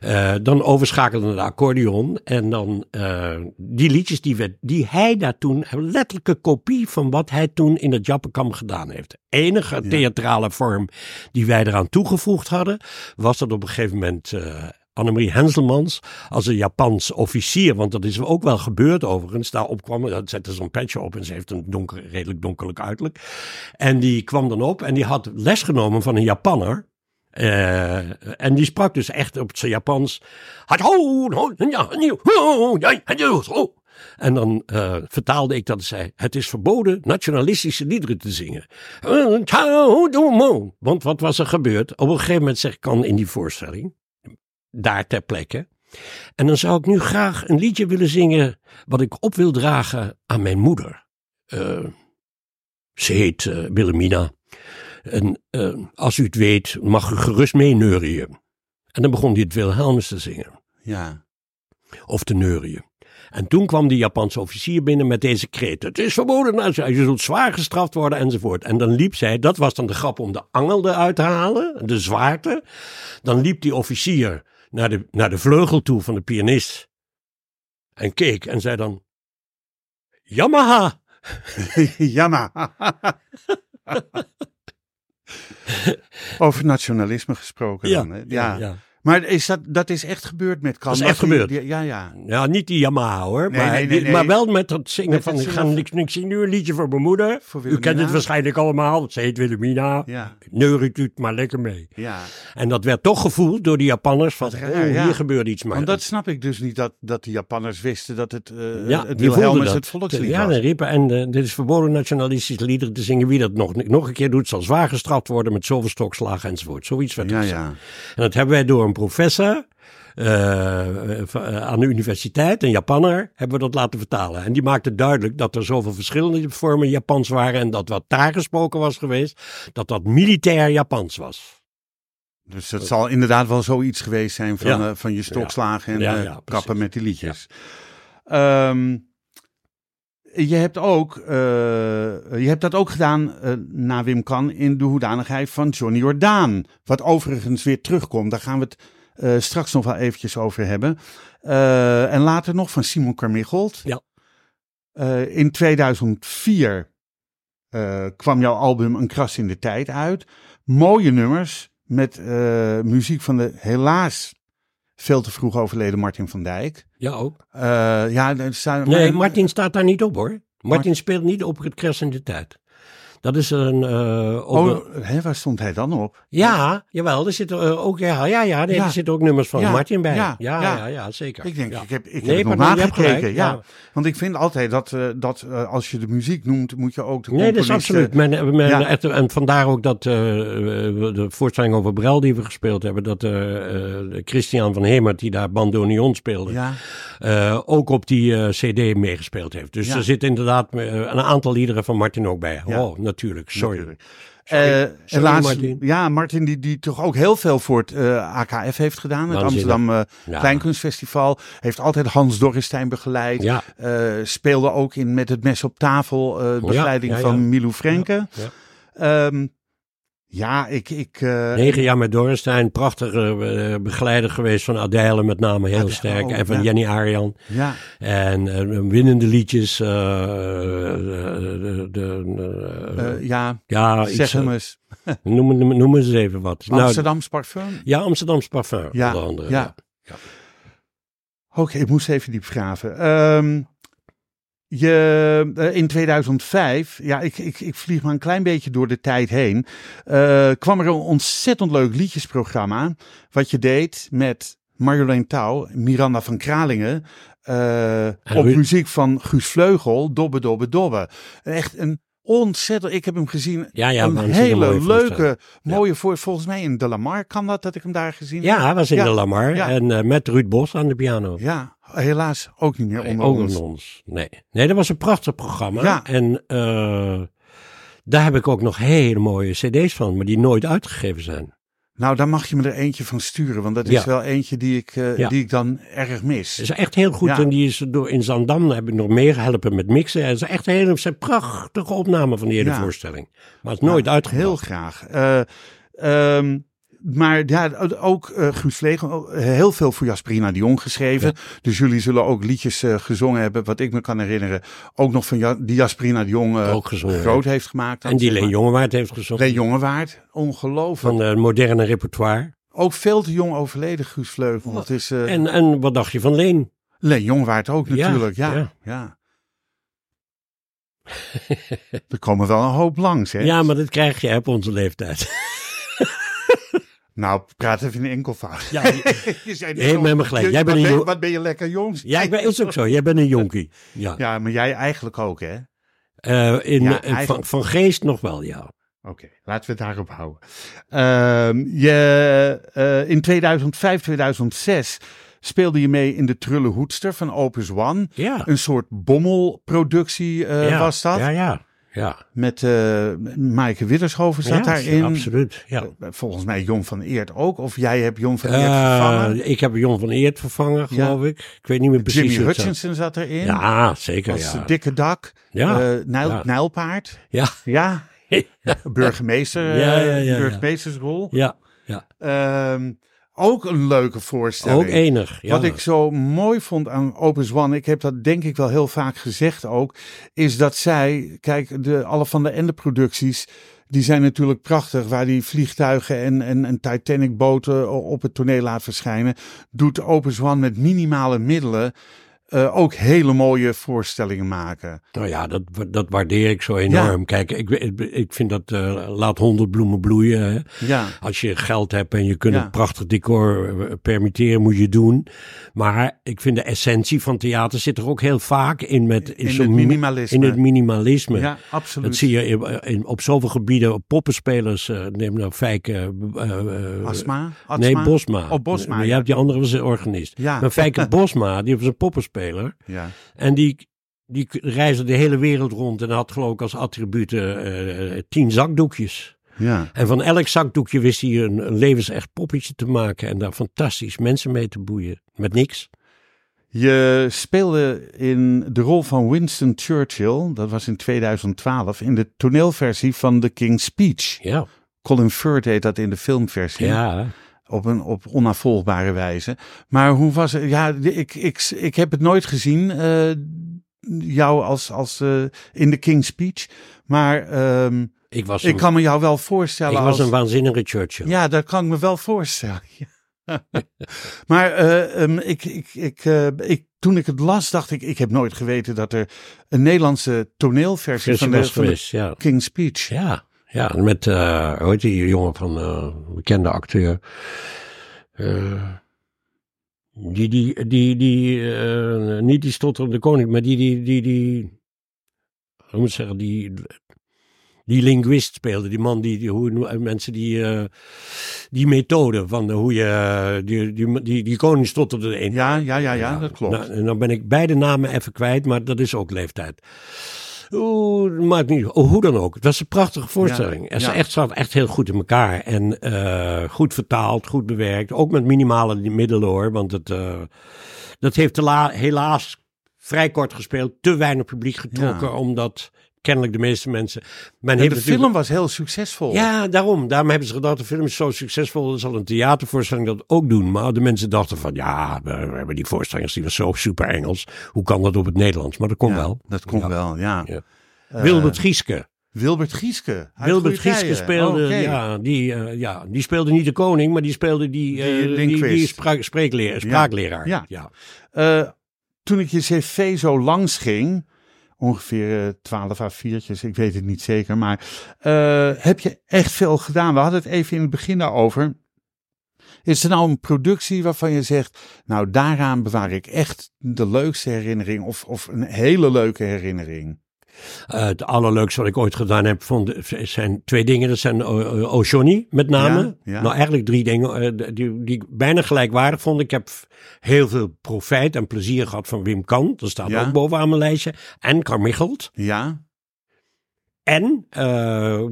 eh, dan overschakelde naar de accordeon en dan eh, die liedjes die, we, die hij daar toen, een letterlijke kopie van wat hij toen in het Jappenkam gedaan heeft. Enige theatrale vorm die wij eraan toegevoegd hadden, was dat op een gegeven moment eh Annemarie Henselmans als een Japans officier, want dat is ook wel gebeurd overigens, daar opkwam, dat zette zo'n petje op en ze heeft een donker, redelijk donkerlijk uiterlijk. En die kwam dan op en die had les genomen van een Japanner. Eh, en die sprak dus echt op zijn Japans. En dan eh, vertaalde ik dat en zei: Het is verboden nationalistische liederen te zingen. Want wat was er gebeurd? Op een gegeven moment ik kan in die voorstelling, daar ter plekke. En dan zou ik nu graag een liedje willen zingen. wat ik op wil dragen aan mijn moeder. Eh, ze heet eh, Wilhelmina. En eh, als u het weet, mag u gerust mee neurien. En dan begon hij het Wilhelmus te zingen. ja. Of te neurien. En toen kwam die Japanse officier binnen met deze kreet. Het is verboden, nou, je zult zwaar gestraft worden enzovoort. En dan liep zij, dat was dan de grap om de angel eruit te halen, de zwaarte. Dan liep die officier naar de, naar de vleugel toe van de pianist. En keek en zei dan, Yamaha. *laughs* Jammer. *laughs* Over nationalisme gesproken dan. hè? Ja. ja. Maar is dat, dat is echt gebeurd met Kan? Dat is echt gebeurd. die- ja, ja. Ja, niet die Yamaha hoor. Nee, maar, nee, nee, die- maar wel met dat zingen Met van, het ik, ga, ik zing nu een liedje voor mijn moeder. Voor U kent het waarschijnlijk allemaal, ze heet Wilhelmina. Ja, Neuriet u het maar lekker mee. ja. En dat werd toch gevoeld door die Japanners van, oh, ja. hier gebeurt iets. Maar Want dat snap ik dus niet, dat, dat de Japanners wisten dat het, eh ja, het Wilhelmus dat. het volkslied Ja, was. en riepen, en eh, dit is verboden nationalistische liederen te zingen. Wie dat nog, nog een keer doet, zal zwaar gestraft worden met zoveel stokslagen enzovoort. Zoiets werd er Ja, gezegd. ja. En dat hebben wij door een professor eh, eh, eh, aan de universiteit, een Japanner, hebben we dat laten vertalen. En die maakte duidelijk dat er zoveel verschillende vormen Japans waren en dat wat daar gesproken was geweest, dat dat militair Japans was. Dus het zal inderdaad wel zoiets geweest zijn van, Ja. van je stokslagen en Ja, kappen met die liedjes. Ehm, je hebt, ook, eh, je hebt dat ook gedaan eh, na Wim Kan in de hoedanigheid van Johnny Jordaan. Wat overigens weer terugkomt. Daar gaan we het eh, straks nog wel eventjes over hebben. En later nog van Simon Carmichelt. Ja. In 2004 eh, kwam jouw album Een kras in de tijd uit. Mooie nummers met muziek van de helaas veel te vroeg overleden Martin van Dijk. Ja, ook. Eh, ja, er staan, Nee, Martin staat daar niet op hoor. Martin speelt niet op het Kres in de Tijd. Dat is een... een- Oh, hè, waar stond hij dan op? ja, jawel, er zitten eh, ook, ja, ja, ja, nee, Ja. er zitten ook nummers van Martin bij. ja, Ja, ja. zeker. Ik denk, ik heb, ik heb Nee, het nog nagekeken. ja. Want ik vind altijd dat, eh, dat als je de muziek noemt, moet je ook de Nee, dat is absoluut. Ja. echt- en vandaar ook dat de voorstelling over Brel die we gespeeld hebben, dat Christian van Hemert, die daar bandoneon speelde, Ja, ook op die cd meegespeeld heeft. Dus er zit inderdaad een aantal liederen van Martin ook bij. Oh, natuurlijk. Sorry. natuurlijk. Sorry. Eh, Sorry, helaas, Martin. ja, Martin die, die toch ook heel veel voor het eh, AKF heeft gedaan. Het Waanzinnig. Amsterdam eh, Ja. Kleinkunstfestival. Heeft altijd Hans Dorrestein begeleid. Ja, speelde ook in Met het mes op tafel. eh begeleiding ja, van Milou Frenke. Ja. Ja, ik... ik eh, negen jaar met Dorenstein, prachtige eh, begeleider geweest van Adèle met name, heel sterk. ook, en van ja. Jenny Arian. ja, En eh, winnende liedjes. de, de, ja, ja, iets, zeg hem eh, eens. *laughs* noem, noem, noem eens even wat. Nou, Amsterdams parfum. ja, Amsterdams parfum, Ja, onder andere. ja. Oké, ik moest even diep graven. Ehm, je, eh, in 2005, ja, ik, ik, ik vlieg maar een klein beetje door de tijd heen, eh, kwam er een ontzettend leuk liedjesprogramma. Wat je deed met Marjolein Touw, Miranda van Kralingen, eh, op muziek van Guus Vleugel, Dobbe Dobbe Dobbe. Echt een ontzettend, ik heb hem gezien, Ja, ja, een hele mooie leuke, mooie voor, volgens mij in De Lamar kan dat, dat ik hem daar gezien heb. Ja, hij was in Ja, de Lamar. ja. En met Ruud Bos aan de piano. Ja, helaas ook niet meer Nee, onder ook ons. ons. Nee. nee, dat was een prachtig programma. Ja. En eh, daar heb ik ook nog hele mooie cd's van, maar die nooit uitgegeven zijn. Nou, daar mag je me er eentje van sturen, want dat is Ja. wel eentje die ik, eh, Ja. die ik dan erg mis. Het is echt heel goed. En die is door in Zandam heb ik nog meer geholpen met mixen. Het is echt een hele zijn prachtige opname van die hele voorstelling. Maar het is nooit Ja, uitgebracht. Heel graag. Eh, ehm, maar ja, ook eh Guus Vlegel, heel veel voor Jasperina Dion geschreven. Dus jullie zullen ook liedjes eh, gezongen hebben, wat ik me kan herinneren. Ook nog van ja, die Jasperina eh, Ook gezongen. groot heeft gemaakt. En die Leen. Jongewaard heeft gezongen. Leen Jongewaard, ongelooflijk. Van het moderne repertoire. Ook veel te jong overleden, Guus Vleugel. Is, eh En, en wat dacht je van Leen? Leen Jongewaard ook natuurlijk, ja. ja. ja. *laughs* er komen wel een hoop langs, hè? Ja, maar dat krijg je op onze leeftijd. Nou, praat even in enkelvoud. Ja, *laughs* je zei Nee, met me gelijk. je- Jij bent wat, een ben, jong- wat ben je lekker jong. ja ik ben, is ook zo. Jij bent een jonkie. Ja. Ja, maar jij eigenlijk ook, hè? Eh, in, Ja, eh, van, van geest nog wel, ja. Oké, laten we het daarop houden. Ehm, je, eh, in 2005, 2006 speelde je mee in de Trullenhoedster van Opus One. Ja. Een soort bommelproductie eh, ja. was dat. Ja, ja. Ja, Met eh Maaike Widdershoven zat ja, daarin. absoluut. Ja. Eh, Volgens mij Jon van Eert ook. Of jij hebt Jon van Eert vervangen. Eh, ik heb Jon van Eert vervangen, geloof ik. Ik weet niet meer precies. Jimmy zat. Hutchinson zat erin. Ja, zeker. Als Ja. dikke dak. Ja. Eh, Nijl, Ja. Nijlpaard. Ja. Ja. *laughs* Burgemeester. Ja, ja, ja, ja. burgemeestersrol. ja, ja. Ehm, ook een leuke voorstelling. Ook enig. Ja. Wat ik zo mooi vond aan Opus One, ik heb dat denk ik wel heel vaak gezegd ook, is dat zij, kijk, de, alle van de Ende producties, die zijn natuurlijk prachtig, waar die vliegtuigen en, en, en Titanic boten op het toneel laat verschijnen, doet Opus One met minimale middelen eh, ook hele mooie voorstellingen maken. Nou ja, dat, dat waardeer ik zo enorm. Kijk, ik, ik, vind dat eh, laat honderd bloemen bloeien. Hè. Ja, Als je geld hebt en je kunt Ja. een prachtig decor eh, permitteren, moet je doen. Maar ik vind de essentie van theater zit er ook heel vaak in. Met, in, het mi- minimalisme. In het minimalisme. ja, absoluut. Dat zie je in, in- op zoveel gebieden. Poppenspelers, neem nou Fijke... Asma? Atsma? Nee, Bosma. Oh, Bosma, je hebt die andere was een organist. Ja. Maar Fijke *laughs* Bosma, die was een poppenspeler. Ja. En die, die reisde de hele wereld rond en had geloof ik als attributen eh, tien zakdoekjes. Ja. En van elk zakdoekje wist hij een, een levensecht poppetje te maken en daar fantastisch mensen mee te boeien. Met niks. Je speelde in de rol van Winston Churchill, dat was in 2012, in de toneelversie van The King's Speech. Ja, Colin Firth deed dat in de filmversie. ja. Op een op onafvolgbare wijze. Maar hoe was het? Ja, ik, ik, ik heb het nooit gezien. eh, jou als, als eh, in de King's Speech. Maar ehm, Ik was, ik kan me jou wel voorstellen. ik was als, een waanzinnige Churchill. Ja, dat kan ik me wel voorstellen. *laughs* Maar eh, ehm, ik, ik, ik, ik, toen ik het las, dacht ik, ik heb nooit geweten dat er een Nederlandse toneelversie Versie van de, van de geweest, ja. King's Speech. Ja, ja met, eh hoe heet die jongen van, eh bekende acteur. Eh, die, die, die, die, eh, niet die stotterende koning, maar die, die, die, die, hoe moet ik zeggen, die, die linguist speelde. Die man, die, die hoe, mensen die, eh, die methode van de, hoe je, die, die, die, die koning stotterde in. Ja, ja, ja, ja, dat klopt. Nou, en dan ben ik beide namen even kwijt, maar dat is ook leeftijd. Oeh, maakt niet oh, Hoe dan ook. Het was een prachtige voorstelling. Ja, Het ja. echt, zat echt heel goed in elkaar. En eh, goed vertaald, goed bewerkt. Ook met minimale middelen hoor. Want het, eh, dat heeft helaas vrij kort gespeeld. Te weinig publiek getrokken. Ja. Omdat kennelijk de meeste mensen... Men En heeft de natuurlijk- film was heel succesvol. ja, daarom. Daarom hebben ze gedacht, de film is zo succesvol, dan zal een theatervoorstelling dat ook doen. Maar de mensen dachten van, ja, we, hebben die voorstellers, die was zo super Engels. Hoe kan dat op het Nederlands? Maar dat kon Ja, wel. Dat kon Ja. wel, ja. Ja. Eh, Wilbert Gieske. Wilbert Gieske. Wilbert Gieske speelde, Oké. ja, die, eh, ja, die speelde niet de koning, maar die speelde die, Die eh, die, spreekleer, spraakleraar. ja. ja. Eh, toen ik je cv zo langs ging, ongeveer eh, 12 A4'tjes, ik weet het niet zeker, maar eh, heb je echt veel gedaan. We hadden het even in het begin daarover. Is er nou een productie waarvan je zegt, nou daaraan bewaar ik echt de leukste herinnering of, of een hele leuke herinnering? Eh, het allerleukste wat ik ooit gedaan heb, vond, zijn twee dingen. Dat zijn uh, Oshoni met name. Ja, ja. Nou, eigenlijk drie dingen eh, die, die ik bijna gelijkwaardig vond. Ik heb heel veel profijt en plezier gehad van Wim Kan. Dat staat Ja. ook bovenaan mijn lijstje. En Carmichelt. Ja, En eh,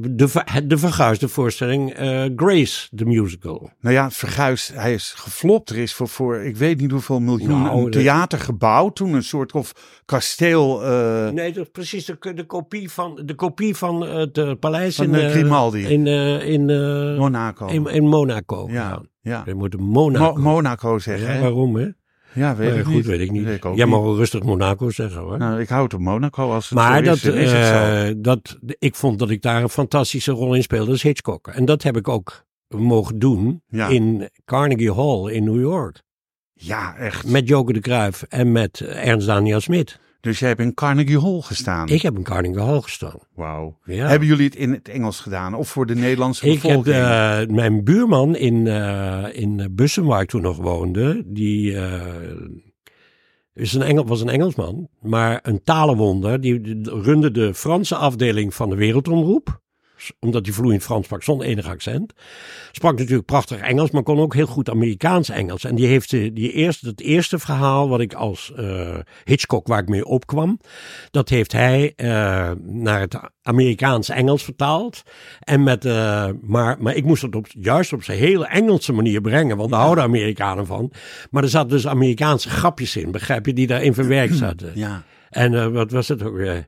de, de verguisde voorstelling eh, Grace, the musical. nou ja, Verguis, hij is geflopt. Er is voor, voor ik weet niet hoeveel miljoen Nou, een de- theater gebouwd. Toen een soort of kasteel eh, Nee, dat is precies de, de kopie van, de kopie van het paleis van in, Grimaldi, in, in, Monaco. in, in Monaco. ja, ja. We moeten Monaco. Mo- Monaco zeggen. Ja, waarom, hè? Ja, weet ik goed, niet. weet ik niet. Weet ik ook Jij mag wel rustig Monaco zeggen hoor. Nou, ik hou het op Monaco als het maar dat, is, het eh, dat, ik vond dat ik daar een fantastische rol in speelde als Hitchcock. En dat heb ik ook mogen doen Ja. in Carnegie Hall in New York. Ja, echt. Met Joke de Cruijff en met Ernst Daniel Smit. Dus jij hebt in Carnegie Hall gestaan. Ik heb in Carnegie Hall gestaan. Wauw. Ja. Hebben jullie het in het Engels gedaan? Of voor de Nederlandse Ik heb bevolking? eh, mijn buurman in, eh in Bussen, waar ik toen nog woonde, die eh, is een Engel, was een Engelsman, maar een talenwonder. Die, die runde de Franse afdeling van de Wereldomroep. Omdat hij vloeiend Frans sprak zonder enig accent. Sprak natuurlijk prachtig Engels, maar kon ook heel goed Amerikaans Engels. En die heeft die eerste, het eerste verhaal wat ik als eh, Hitchcock, waar ik mee opkwam, dat heeft hij eh, naar het Amerikaans Engels vertaald. En met, eh, maar, maar ik moest het op, juist op zijn hele Engelse manier brengen, want daar houden Amerikanen van. Maar er zaten dus Amerikaanse grapjes in, begrijp je, die daarin verwerkt zaten. Ja. En wat was het ook weer?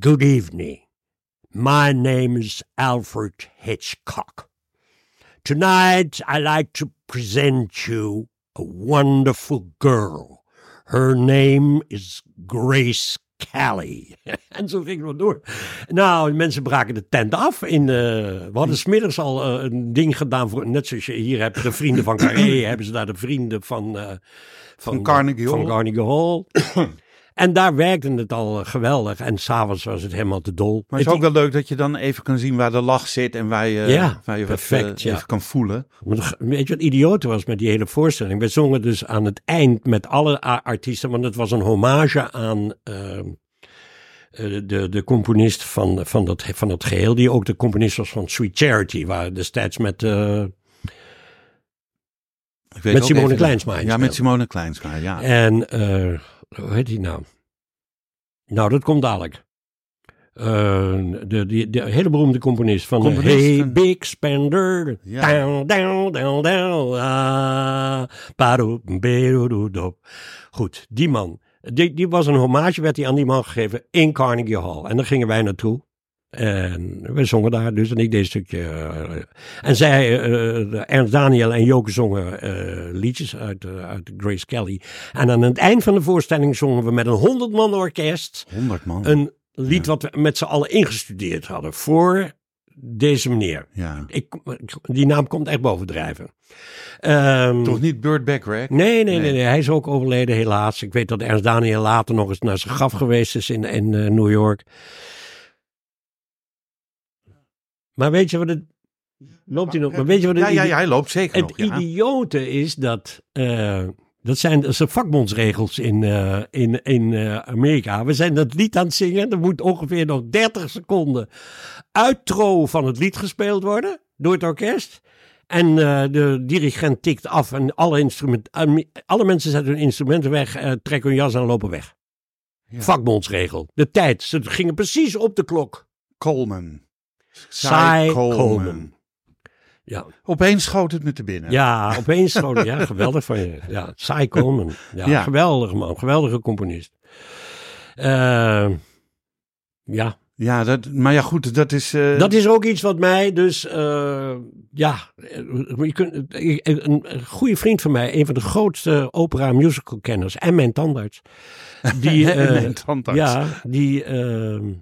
Good evening. My name is Alfred Hitchcock. Tonight I like to present you a wonderful girl. Her name is Grace Kelly. *laughs* en zo ging het wel door. Nou, mensen braken de tent af. In, eh, we hadden smiddags al eh, een ding gedaan voor, net zoals je hier hebt, de vrienden van Carré, *clears throat* hebben ze daar de vrienden van, eh, Van Carnegie van Hall. Carnegie Hall. *clears throat* en daar werkte het al eh, geweldig. En s'avonds was het helemaal te dol. Maar het is ook wel leuk dat je dan even kan zien waar de lach zit en waar je, Ja, waar je perfect, wat, eh, ja. kan voelen. Weet je wat idioot was met die hele voorstelling? We zongen dus aan het eind met alle artiesten, want het was een hommage aan eh, eh, de, de componist van, van, dat, van dat geheel, die ook de componist was van Sweet Charity, waar destijds met, Met Simone Kleinsma Ja, met Simone Kleinsma, ja. en, hoe heet die nou? Nou, dat komt dadelijk. Eh, de, die, de hele beroemde componist van Componist Hey Big Spender. Ja. Down, down, down, down. Ah. Goed, die man. Die, die was een hommage, werd die aan die man gegeven in Carnegie Hall. En daar gingen wij naartoe. En we zongen daar dus en ik deed een stukje. eh, en zij, eh, Ernst Daniel en Joke zongen eh, liedjes uit, eh, uit Grace Kelly. En aan het eind van de voorstelling zongen we met een 100 man orkest 100 man. een lied wat we met z'n allen ingestudeerd hadden voor deze meneer. ja. Ik, die naam komt echt bovendrijven. Ehm, Toch niet Burt Bacharach? Nee, nee, nee, Nee. nee. Hij is ook overleden, helaas. Ik weet dat Ernst Daniel later nog eens naar zijn graf geweest is in, in eh, New York. Maar weet je wat het. Loopt hij nog? Maar weet je wat het Ja, ja, ja, hij loopt zeker het nog. Idiote is dat. eh, dat zijn, dat zijn vakbondsregels in, eh, in, in eh, Amerika. We zijn dat lied aan het zingen. Er moet ongeveer nog 30 seconden uittro van het lied gespeeld worden door het orkest. En de dirigent tikt af en alle, instrument, alle mensen zetten hun instrumenten weg, trekken hun jas aan en lopen weg. Ja. Vakbondsregel. De tijd. Ze gingen precies op de klok. Coleman. Cy Coleman. Coleman. Ja, Opeens schoot het me te binnen. ja opeens gewoon, ja, geweldig van je. Ja, Cy Coleman. Ja, Ja. geweldig man, geweldige componist. Eh, ja, Ja, dat, maar ja, goed, dat is. eh, dat is ook iets wat mij dus, eh, ja, je kunt, een, goede vriend van mij, een van de grootste opera musical kenners en mijn tandarts, *laughs* die, en eh, mijn tandarts. ja, die, ehm,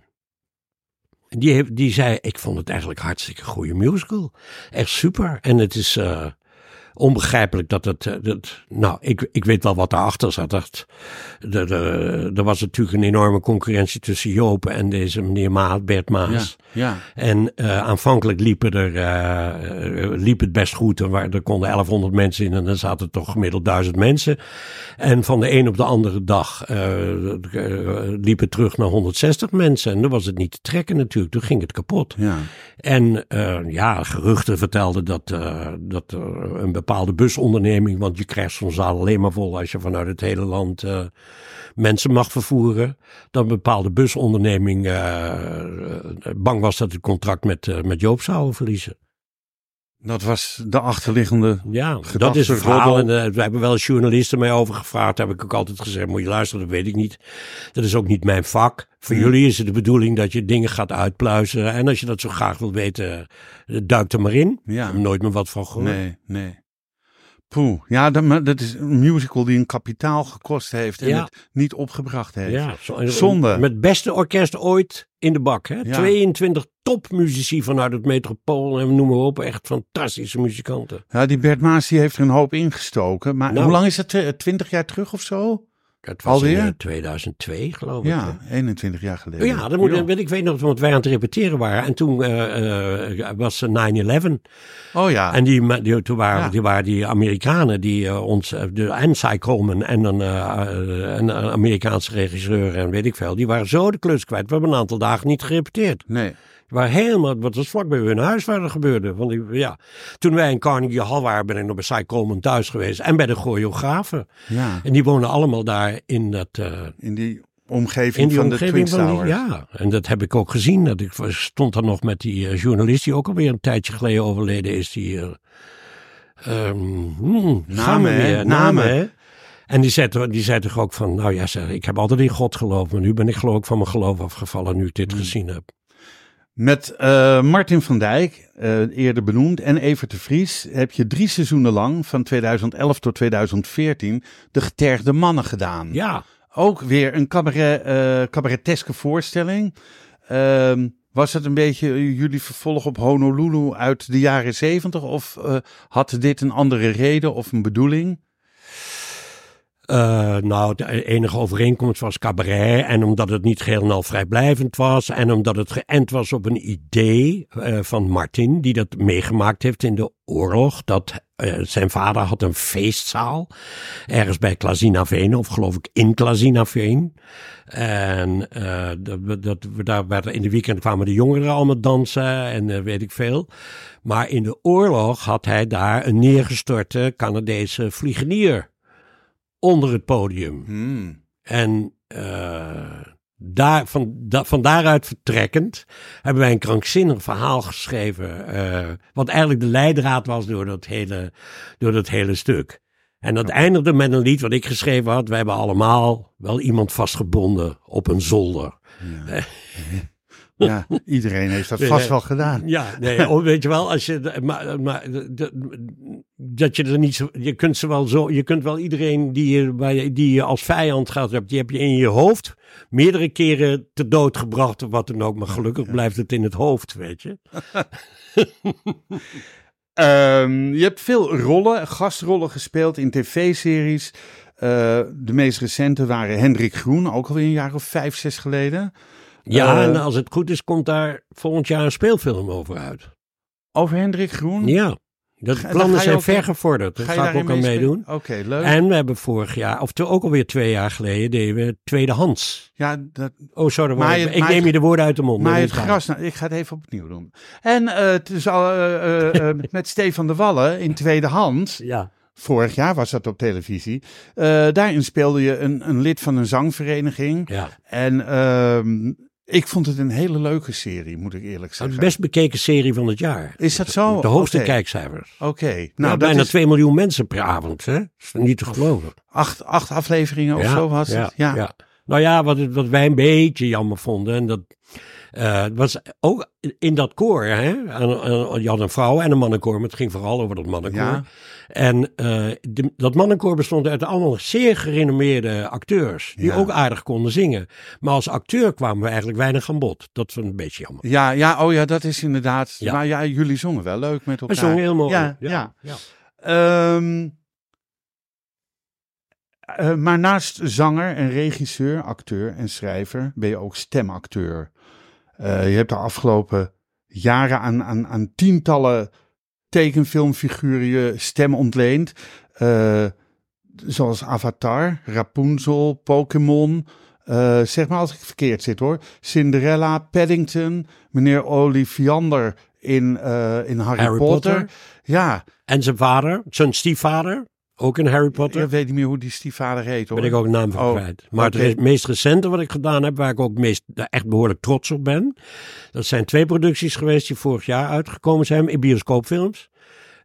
die, die zei, ik vond het eigenlijk hartstikke goede musical. Echt super. En het is eh, onbegrijpelijk dat het, eh, dat, nou, ik, ik weet wel wat daarachter zat. Dat, de, er was natuurlijk een enorme concurrentie tussen Joop en deze meneer Maat, Bert Maas. ja. En eh, aanvankelijk liepen er, eh, liep het best goed. Er, waren, er konden 1100 mensen in en dan zaten er toch gemiddeld 1000 mensen. En van de een op de andere dag liep het terug naar 160 mensen. En dan was het niet te trekken natuurlijk. Toen ging het kapot. ja. En ja, geruchten vertelden dat, dat er een bepaalde busonderneming, want je krijgt zo'n zaal alleen maar vol als je vanuit het hele land eh, mensen mag vervoeren, dat een bepaalde busonderneming eh, eh, bang was dat het contract met, met Joop zou verliezen. Dat was de achterliggende. Ja, dat is een verhaal. En we hebben wel journalisten mee over gevraagd. Daar heb ik ook altijd gezegd, moet je luisteren, dat weet ik niet. Dat is ook niet mijn vak. Voor Hmm. jullie is het de bedoeling dat je dingen gaat uitpluizen. En als je dat zo graag wilt weten, duik er maar in. Ja. Ik heb nooit meer wat van gehoord. Nee, nee. Poeh, ja, dat, dat is een musical die een kapitaal gekost heeft en Ja. het niet opgebracht heeft. Ja, zo- Zonde. Met het beste orkest ooit in de bak. Hè? Ja. 22 topmuzici vanuit het metropool en noem maar op. Echt fantastische muzikanten. Ja, die Bert Maas die heeft er een hoop ingestoken. Maar Nou. hoe lang is dat? Tw- Twintig jaar terug of zo? Het was Alweer? in eh, 2002 geloof ik. Ja, 21 jaar geleden. Ja, dat moet, Ja. weet ik weet nog, want wij aan het repeteren waren. En toen eh, eh, was eh, 9-11. Oh ja. En die, die, toen waren, Ja. die waren die Amerikanen die eh, ons, eh, de, en Cy Coleman en een, eh, eh, een Amerikaanse regisseur en weet ik veel. Die waren zo de klus kwijt. We hebben een aantal dagen niet gerepeteerd. nee. Waar helemaal, wat was vlak bij hun huis waar er gebeurde. Want die, ja, toen wij in Carnegie Hall waren, ben ik nog bij Cy Coleman thuis geweest. En bij de choreografen. Ja, En die wonen allemaal daar in dat... eh, in die omgeving in die van de Twin van die, Towers. ja, en dat heb ik ook gezien. Dat ik stond dan nog met die eh, journalist die ook alweer een tijdje geleden overleden is. Die, eh, ehm, hmm, Namen, hè? Namen. hè? En die zei, die zei toch ook van, nou ja, zeg, ik heb altijd in God geloofd, maar nu ben ik geloof ik van mijn geloof afgevallen nu ik dit Hmm. gezien heb. Met eh, Martin van Dijk, eh, eerder benoemd, en Evert de Vries heb je drie seizoenen lang, van 2011 tot 2014, de getergde mannen gedaan. Ja, Ook weer een cabaret, cabareteske voorstelling. Ehm, was het een beetje jullie vervolg op Honolulu uit de jaren zeventig? Of had dit een andere reden of een bedoeling? Eh, nou, de enige overeenkomst was cabaret. En omdat het niet geheel en al vrijblijvend was. En omdat het geënt was op een idee eh, van Martin. Die dat meegemaakt heeft in de oorlog. Dat eh, zijn vader had een feestzaal. Ergens bij Klazinaveen. Of geloof ik in Klazinaveen. En dat, dat, daar in de weekend kwamen de jongeren allemaal dansen. En weet ik veel. Maar in de oorlog had hij daar een neergestorte Canadese vliegenier onder het podium. Hmm. En eh, daar, van, da, van daaruit vertrekkend hebben wij een krankzinnig verhaal geschreven. eh, wat eigenlijk de leidraad was door dat hele, door dat hele stuk. En dat eindigde met een lied wat ik geschreven had. We hebben allemaal wel iemand vastgebonden op een zolder. Ja, *laughs* iedereen heeft dat vast wel gedaan. Ja, nee, oh, weet je wel, als je, maar, maar dat je er niet zo, je kunt ze wel zo, je kunt wel iedereen die je, die je als vijand gehad hebt, die heb je in je hoofd meerdere keren te dood gebracht of wat dan ook, maar gelukkig blijft het in het hoofd, weet je. *laughs* Ehm, je hebt veel rollen, gastrollen gespeeld in tv-series. Eh, de meest recente waren Hendrik Groen, ook alweer een jaar of vijf, zes geleden. Ja, Eh, en als het goed is, komt daar volgend jaar een speelfilm over uit. Over Hendrik Groen? Ja, Ga- daar plannen zijn ook- vergevorderd, daar je ga ik ook aan meedoen. Oké, leuk. En we hebben vorig jaar, of ook alweer twee jaar geleden, deden we tweedehands. ja, dat, Oh, sorry, Maar ik neem je- je de woorden uit de mond. maar dat het gras, nou, ik ga het even opnieuw doen. En het is al eh, *laughs* met Stefan de Wallen in tweede hand. Ja. Vorig jaar was dat op televisie. Daarin speelde je een, een lid van een zangvereniging. Ja. En ehm, ik vond het een hele leuke serie, moet ik eerlijk De zeggen. best bekeken serie van het jaar. Is dat zo? De hoogste kijkcijfers. Oké, Nou, nou bijna is 2 miljoen mensen per avond. Hè? Dat is niet te geloven. acht, acht afleveringen of zo was ja, het. Ja. ja. Nou ja, wat, wat wij een beetje jammer vonden. En dat eh, was ook in dat koor. Hè? Je had een vrouw en een mannenkoor. Maar het ging vooral over dat mannenkoor. Ja. En eh, de- dat mannenkoor bestond uit allemaal zeer gerenommeerde acteurs. Die Ja. ook aardig konden zingen. Maar als acteur kwamen we eigenlijk weinig aan bod. Dat was een beetje jammer. Ja, ja, oh ja, dat is inderdaad. Ja. Maar ja, jullie zongen wel leuk met We elkaar. zongen heel mooi. Ja, ja. ja. Ehm, eh, maar naast zanger en regisseur, acteur en schrijver ben je ook stemacteur. Eh, je hebt de afgelopen jaren aan, aan, aan tientallen tekenfilmfiguren je stem ontleend. Eh, zoals Avatar, Rapunzel, Pokémon. eh, zeg maar als ik verkeerd zit hoor. Cinderella, Paddington, meneer Ollivander in, in Harry, Harry Potter. Potter. Ja, En zijn vader, zijn stiefvader, ook in Harry Potter. ik weet niet meer hoe die stiefvader heet hoor. ben ik ook een naam van Oh, kwijt. Maar het meest recente wat ik gedaan heb, waar ik ook meest, echt behoorlijk trots op ben. Dat zijn twee producties geweest die vorig jaar uitgekomen zijn in bioscoopfilms.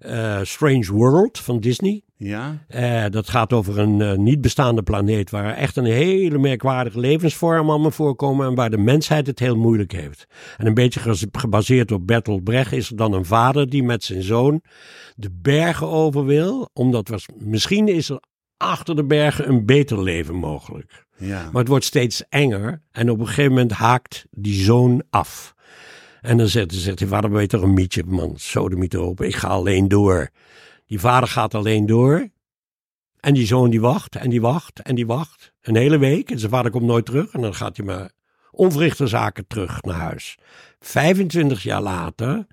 Eh, Strange World van Disney. Ja, Eh, dat gaat over een eh, niet bestaande planeet waar echt een hele merkwaardige levensvorm allemaal voorkomen en waar de mensheid het heel moeilijk heeft. En een beetje gebaseerd op Bertolt Brecht is er dan een vader die met zijn zoon de bergen over wil, omdat was, misschien is er achter de bergen een beter leven mogelijk. ja. Maar het wordt steeds enger en op een gegeven moment haakt die zoon af. En dan zegt, zegt die vader, weet toch een mietje, man, sodemiet open, ik ga alleen door. Die vader gaat alleen door. En die zoon die wacht en die wacht en die wacht. Een hele week en zijn vader komt nooit terug. En dan gaat hij maar onverrichte zaken terug naar huis. 25 jaar later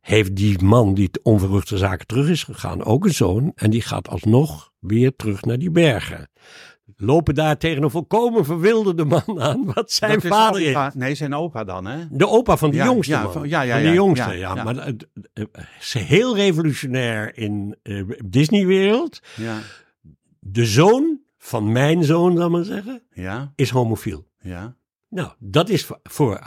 heeft die man die onverrichte zaken terug is gegaan ook een zoon. En die gaat alsnog weer terug naar die bergen. Lopen daar tegen een volkomen verwilderde man aan. Wat zijn Dat vader is. opa- Nee, zijn opa dan hè? De opa van de Ja, jongste ja, man. van- ja, ja, Van de ja, jongste, ja. Maar het het is heel revolutionair in eh, Disneywereld. Ja, De zoon van mijn zoon, zal ik maar zeggen, ja, is homofiel. ja. Nou, dat is voor- voor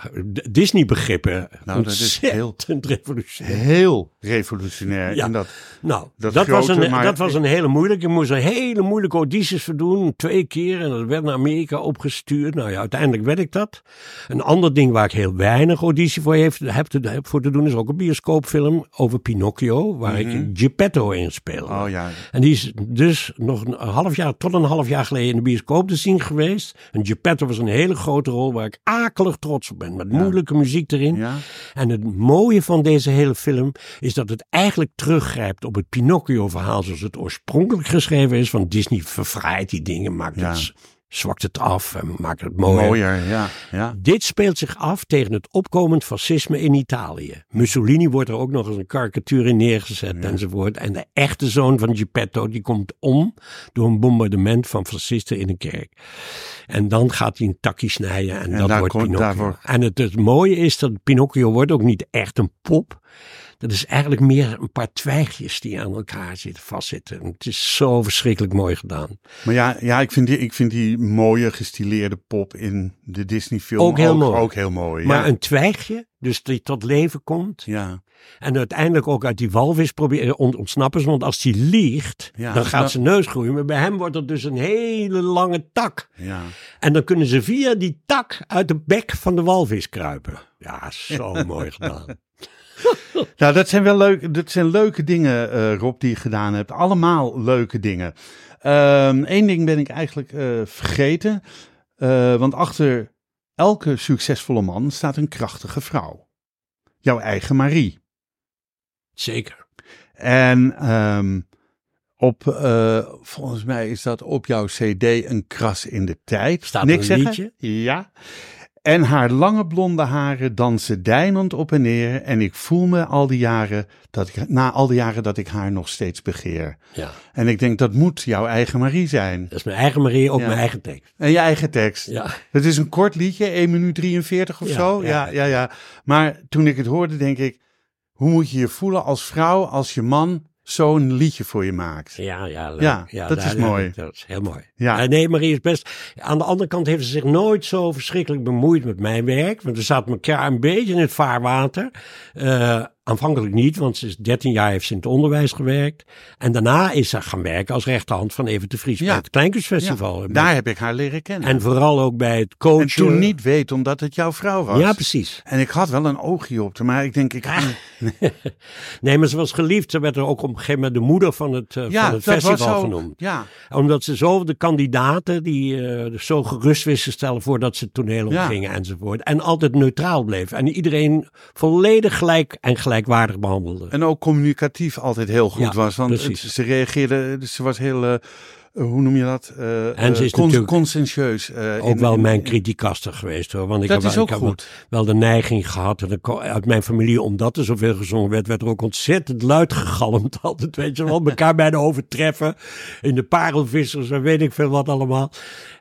Disney-begrippen Nou, dat is heel- ontzettend revolutionair. Heel revolutionair. Ja. En dat, Nou, Dat dat, was, een, maar- dat was een hele moeilijke. Ik moest een hele moeilijke audities voor doen. Twee keer. En dat werd naar Amerika opgestuurd. Nou ja, uiteindelijk werd ik dat. Een ander ding waar ik heel weinig auditie voor heeft, heb, te, heb voor te doen... is ook een bioscoopfilm over Pinocchio. Waar ik Geppetto in speel. oh ja, En die is dus nog een half jaar, tot een half jaar geleden in de bioscoop te zien geweest. En Geppetto was een hele grote rol waar ik akelig trots op ben. Met moeilijke muziek erin. ja. En het mooie van deze hele film is dat het eigenlijk teruggrijpt op het Pinocchio-verhaal zoals het oorspronkelijk geschreven is. Van Disney verfraait die dingen, maakt Ja. het, zwakt het af en maakt het mooier. Mooier, ja, ja. Dit speelt zich af tegen het opkomend fascisme in Italië. Mussolini wordt er ook nog eens een karikatuur in neergezet enzovoort. En de echte zoon van Geppetto die komt om door een bombardement van fascisten in een kerk. En dan gaat hij een takkie snijden en, En dat wordt Pinocchio. daarvoor- En het, het mooie is dat Pinocchio wordt ook niet echt een pop. Dat is eigenlijk meer een paar twijgjes die aan elkaar zitten, vastzitten. Het is zo verschrikkelijk mooi gedaan. Maar ja, ja ik, vind die, ik vind die mooie gestileerde pop in de Disney film Ook heel mooi. Ook heel mooi Maar ja. een twijgje, dus die tot leven komt. ja. En uiteindelijk ook uit die walvis proberen ont- ontsnappen. ze, Want als die liegt, Ja, dan gaat dat- zijn neus groeien. Maar bij hem wordt het dus een hele lange tak. ja. En dan kunnen ze via die tak uit de bek van de walvis kruipen. Ja, zo *laughs* mooi gedaan. *laughs* Nou, dat zijn wel leuke, dat zijn leuke dingen, eh, Rob, die je gedaan hebt. Allemaal leuke dingen. Eén ding ben ik eigenlijk eh, vergeten. Eh, want achter elke succesvolle man staat een krachtige vrouw. Jouw eigen Marie. Zeker. En ehm, op, eh, volgens mij is dat op jouw cd een kras in de tijd. Staat Niks een zeggen? liedje? Ja. En haar lange blonde haren dansen deinend op en neer. En ik voel me al die jaren dat ik, na al die jaren dat ik haar nog steeds begeer. Ja, En ik denk dat moet jouw eigen Marie zijn. dat is mijn eigen Marie, ook Ja. mijn eigen tekst. En je eigen tekst. Ja, Het is een kort liedje, 1 minuut 43 of Ja, zo. ja. Ja, ja, ja. Maar toen ik het hoorde, denk ik, hoe moet je je voelen als vrouw als je man zo'n liedje voor je maakt? ja, ja. leuk. Ja, dat is mooi. Dat is heel mooi. Ja. Nee, Marie is best. Aan de andere kant heeft ze zich nooit zo verschrikkelijk bemoeid met mijn werk. Want we zaten elkaar een beetje in het vaarwater. Eh, aanvankelijk niet, want ze is 13 jaar heeft ze in het onderwijs gewerkt. En daarna is ze gaan werken als rechterhand van Even de Vries Ja. bij het Kleinkunstfestival. Ja, daar heb ik haar leren kennen. En vooral ook bij het coachen. En toen niet weet omdat het jouw vrouw was. Ja, precies. En ik had wel een oogje op haar, maar ik denk, ik... *laughs* Nee, maar ze was geliefd. Ze werd er ook op een gegeven moment de moeder van het, eh, ja, van het dat was festival zo. genoemd. Ja, Omdat ze zo de kandidaten die eh, zo gerust wisten stellen voordat ze het toneel opgingen enzovoort. En altijd neutraal bleef. En iedereen volledig gelijk en gelijkwaardig behandelde. en ook communicatief altijd heel goed Ja, was. Want precies. ze reageerde, ze was heel... hoe noem je dat? Eh, En ze eh, ook in- wel in- mijn kritiekaster geweest hoor. Want ik heb, ik heb wel de neiging gehad. En ik uit mijn familie, omdat er zoveel gezongen werd, werd er ook ontzettend luid gegalmd. *laughs* Altijd, weet je wel, elkaar bijna overtreffen. In de parelvissers en weet ik veel wat allemaal.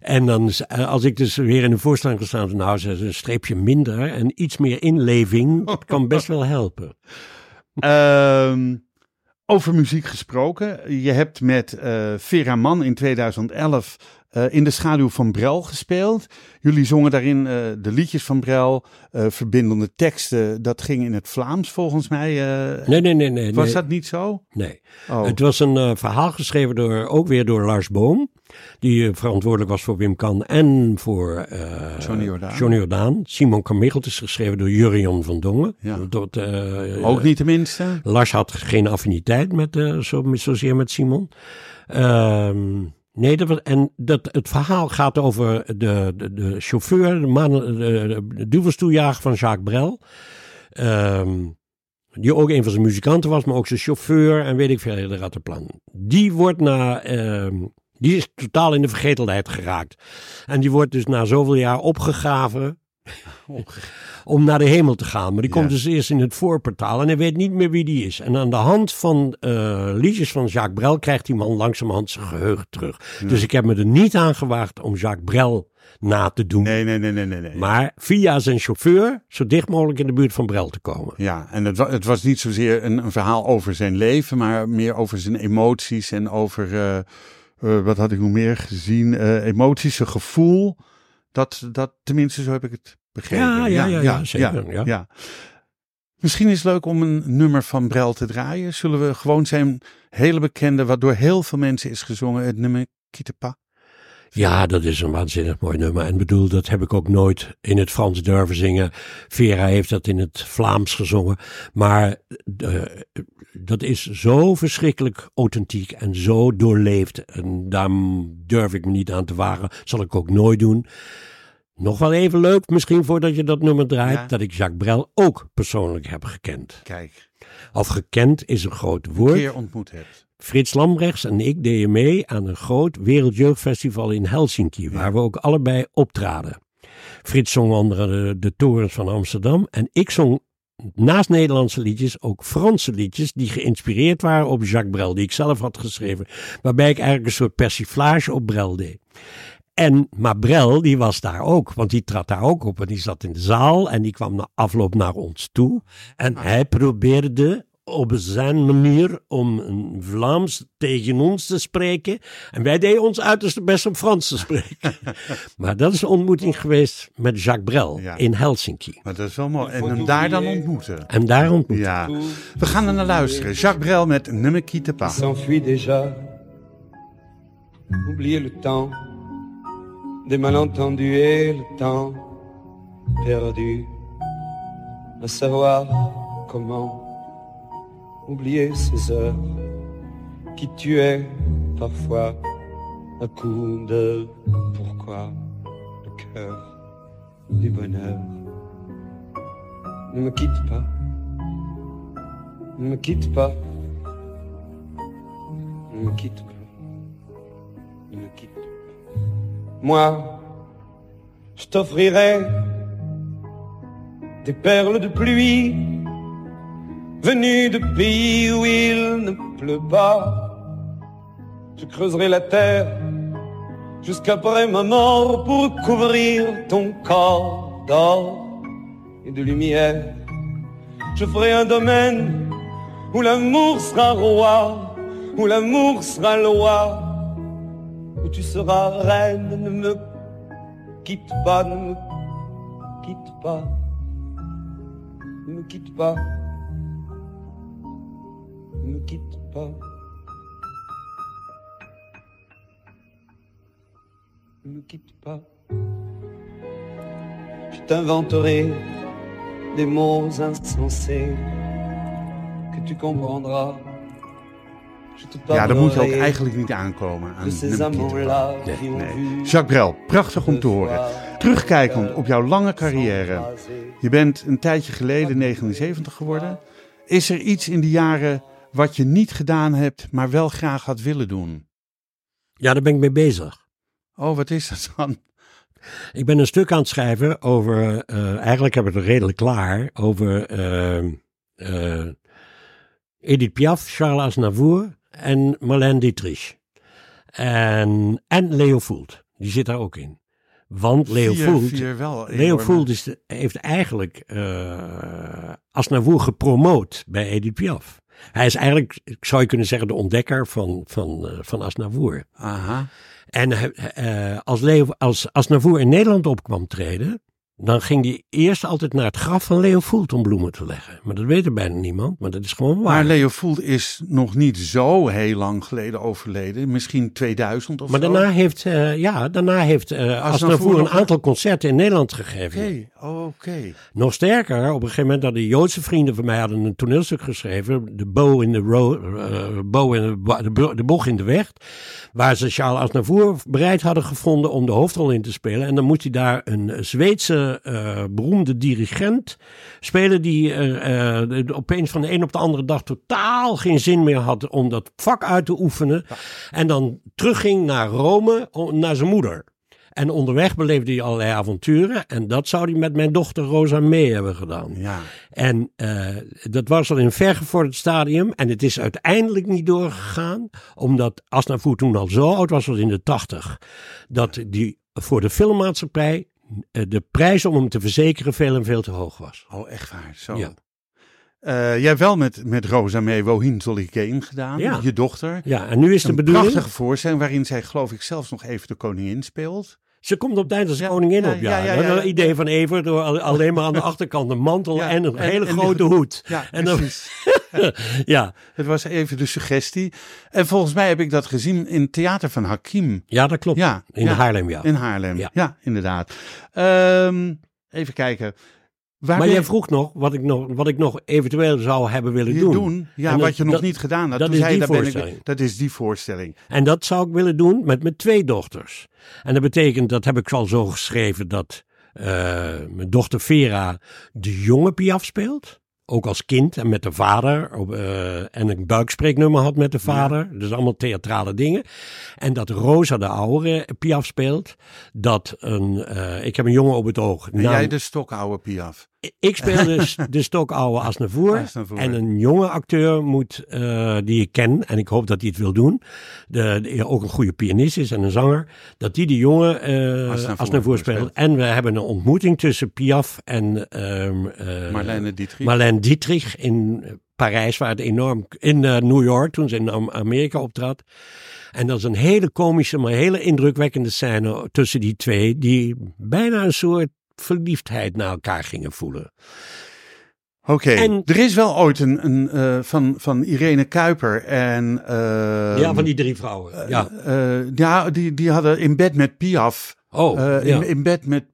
En dan, als ik dus weer in de voorstelling gestaan heb, nou, ze een streepje minder en iets meer inleving, dat *laughs* kan best wel helpen. Ehm, over muziek gesproken. Je hebt met eh, Vera Mann in 2011 eh, in de schaduw van Brel gespeeld. Jullie zongen daarin eh, de liedjes van Brel, eh, verbindende teksten. Dat ging in het Vlaams volgens mij. Nee, nee, nee, nee. Was nee, dat niet zo? Nee. Oh. Het was een verhaal geschreven door, ook weer door Lars Boom. Die verantwoordelijk was voor Wim Kan en voor Johnny Jordaan. Johnny Jordaan. Simon Carmichelt is geschreven door Jurian van Dongen. Ja. Eh, Ook niet tenminste. Lars had geen affiniteit met, zo, zozeer met Simon. Ehm, nee, dat en dat, het verhaal gaat over de, de, de chauffeur, de, man, de, van Jacques Brel. Ehm, die ook een van zijn muzikanten was, maar ook zijn chauffeur en weet ik veel, de rattenplan. Die wordt na, ehm, die is totaal in de vergetelheid geraakt. En die wordt dus na zoveel jaar opgegraven om naar de hemel te gaan. Maar die komt dus eerst in het voorportaal en hij weet niet meer wie die is. En aan de hand van eh, liedjes van Jacques Brel krijgt die man langzamerhand zijn geheugen terug. Dus ik heb me er niet aan gewaagd om Jacques Brel na te doen. Nee, nee, nee, nee, nee. Maar via zijn chauffeur zo dicht mogelijk in de buurt van Brel te komen. Ja, en het, wa- het was niet zozeer een, een verhaal over zijn leven, maar meer over zijn emoties en over, eh, eh, wat had ik nog meer gezien, Eh, emoties, zijn gevoel. Dat, dat, tenminste, zo heb ik het begrepen. Ja, ja, ja, ja, zeker, Ja, ja. Misschien is het leuk om een nummer van Brel te draaien. Zullen we gewoon zijn hele bekende, wat door heel veel mensen is gezongen, het nummer Kitepa? Ja, dat is een waanzinnig mooi nummer. En bedoel, dat heb ik ook nooit in het Frans durven zingen. Vera heeft dat in het Vlaams gezongen. Maar eh, dat is zo verschrikkelijk authentiek en zo doorleefd. En daar durf ik me niet aan te wagen. Zal ik ook nooit doen. Nog wel even leuk, misschien voordat je dat nummer draait, Ja. dat ik Jacques Brel ook persoonlijk heb gekend. Kijk, Of gekend is een groot een woord. keer ontmoet hebt. Frits Lambrechts en ik deden mee aan een groot Wereldjeugdfestival in Helsinki, waar we ook allebei optraden. Frits zong onder de, de torens van Amsterdam en ik zong naast Nederlandse liedjes ook Franse liedjes die geïnspireerd waren op Jacques Brel, die ik zelf had geschreven, waarbij ik eigenlijk een soort persiflage op Brel deed. En Mabrel, die was daar ook, want die trad daar ook op. En die zat in de zaal en die kwam na afloop naar ons toe. En hij probeerde op zijn manier om een Vlaams tegen ons te spreken. En wij deden ons uiterste best om Frans te spreken. *laughs* maar dat is een ontmoeting geweest met Jacques Brel Ja. in Helsinki. Maar dat is wel mooi. En hem daar dan ontmoeten. En daar ontmoet Ja. We gaan er naar luisteren. Jacques Brel met Ne me quitte pas. s'enfuit déjà. Oubliez le temps des malentendus et le temps perdu à savoir comment oublier ces heures qui tuaient parfois à coups de pourquoi le cœur du bonheur. Ne me quitte pas, ne me quitte pas. Ne me quitte pas. Ne me quitte pas. Moi, je t'offrirai des perles de pluie venues de pays où il ne pleut pas. Je creuserai la terre jusqu'après ma mort pour couvrir ton corps d'or et de lumière. Je ferai un domaine où l'amour sera roi, où l'amour sera loi, tu seras reine. Ne me quitte pas, ne me quitte pas, ne me quitte pas, ne me quitte pas. Ne me quitte pas. Je t'inventerai des mots insensés que tu comprendras. Ja, daar moet je ook eigenlijk niet aankomen. Aan amants-là Nee, Nee. Jacques Brel, prachtig om te horen. Terugkijkend op jouw lange carrière. Je bent een tijdje geleden 79 geworden. Is er iets in die jaren wat je niet gedaan hebt, maar wel graag had willen doen? Ja, daar ben ik mee bezig. Oh, wat is dat dan? Ik ben een stuk aan het schrijven over, eh, eigenlijk heb ik het redelijk klaar, over eh, eh, Edith Piaf, Charles Aznavour en Marlène Dietrich. En, en Leo Voelt, die zit daar ook in. Want Leo vier, Voelt, vier wel. Leo Voelt is de- heeft eigenlijk eh Aznavour gepromoot bij Edith Piaf. Hij is eigenlijk, zou je kunnen zeggen, de ontdekker van, van, eh, van Aznavour. Aha. En eh, als, Leo, als Aznavour in Nederland op kwam treden, dan ging hij eerst altijd naar het graf van Leo Voelt om bloemen te leggen. Maar dat weet er bijna niemand, maar dat is gewoon waar. Maar Leo Voelt is nog niet zo heel lang geleden overleden. Misschien 2000 of Maar zo. daarna heeft, eh, ja, daarna heeft eh Aznavour een aantal concerten in Nederland gegeven. Oké, oké. Nog sterker, op een gegeven moment hadden Joodse vrienden van mij hadden een toneelstuk geschreven, De Bow in de, ro eh, bow in de, bo- de, in de weg, waar ze Charles Aznavour bereid hadden gevonden om de hoofdrol in te spelen. En dan moest hij daar een Zweedse eh, beroemde dirigent spelen die eh, eh, opeens van de een op de andere dag totaal geen zin meer had om dat vak uit te oefenen. En dan terugging naar Rome, om- naar zijn moeder. En onderweg beleefde hij allerlei avonturen. En dat zou hij met mijn dochter Rosa mee hebben gedaan. Ja. En dat was al in vergevorderd stadium. En het is uiteindelijk niet doorgegaan. Omdat Asnavoer toen al zo oud was, was in de tachtig. Dat die voor de filmmaatschappij de prijs om hem te verzekeren veel en veel te hoog was. Oh, echt waar. Zo. Ja. Eh, jij hebt wel met, met Rosa mee Wohin Zolikeen gedaan, Ja. je dochter. Ja, en nu is de een bedoeling... prachtige voorstelling waarin zij geloof ik zelfs nog even de koningin speelt. Ze komt op tijd als Ja, koningin op, ja. ja, ja, Dat idee van Ever, door al- alleen maar aan de *laughs* achterkant een mantel en een en- hele en- grote *laughs* hoed. Ja, En dan-. *laughs* Ja, Het was even de suggestie. En volgens mij heb ik dat gezien in het theater van Hakim. ja, dat klopt. Ja, In. Haarlem, ja. In Haarlem. Ja, Ja. inderdaad. Ehm, even kijken. Waar Maar jij vroeg nog wat ik nog, wat ik nog eventueel zou hebben willen doen. doen? Ja, En wat dat- je nog dat- niet gedaan had. dat Toen is zei die ben ik- voorstelling. dat is die voorstelling. En dat zou ik willen doen met mijn twee dochters. En dat betekent, dat heb ik al zo geschreven, dat eh, mijn dochter Vera de jonge Piaf speelt. Ook als kind en met de vader. eh, en een buikspreeknummer had met de vader. Dus allemaal theatrale dingen. En dat Rosa de oudere Piaf speelt. Dat een, eh, ik heb een jongen op het oog. En jij de stokoude Piaf. Ik speel dus *laughs* de stokoude Asnavoer. Aznavour. En een jonge acteur moet, eh, die ik ken, en ik hoop dat hij het wil doen, de, die ook een goede pianist is en een zanger, dat die de jonge eh Aznavour Asnavour speelt. speelt. En we hebben een ontmoeting tussen Piaf en ehm, eh, Marlene Dietrich. Marlene Dietrich in Parijs, waar het enorm, in eh, New York, toen ze in Am- Amerika optrad. En dat is een hele komische, maar hele indrukwekkende scène tussen die twee, die bijna een soort verliefdheid naar elkaar gingen voelen. Oké, er is wel ooit een, een eh, van, van Irene Kuiper en... eh, ja, van die drie vrouwen. ja. eh, ja, die, die hadden in bed met Piaf. Oh, eh, ja. in, in bed met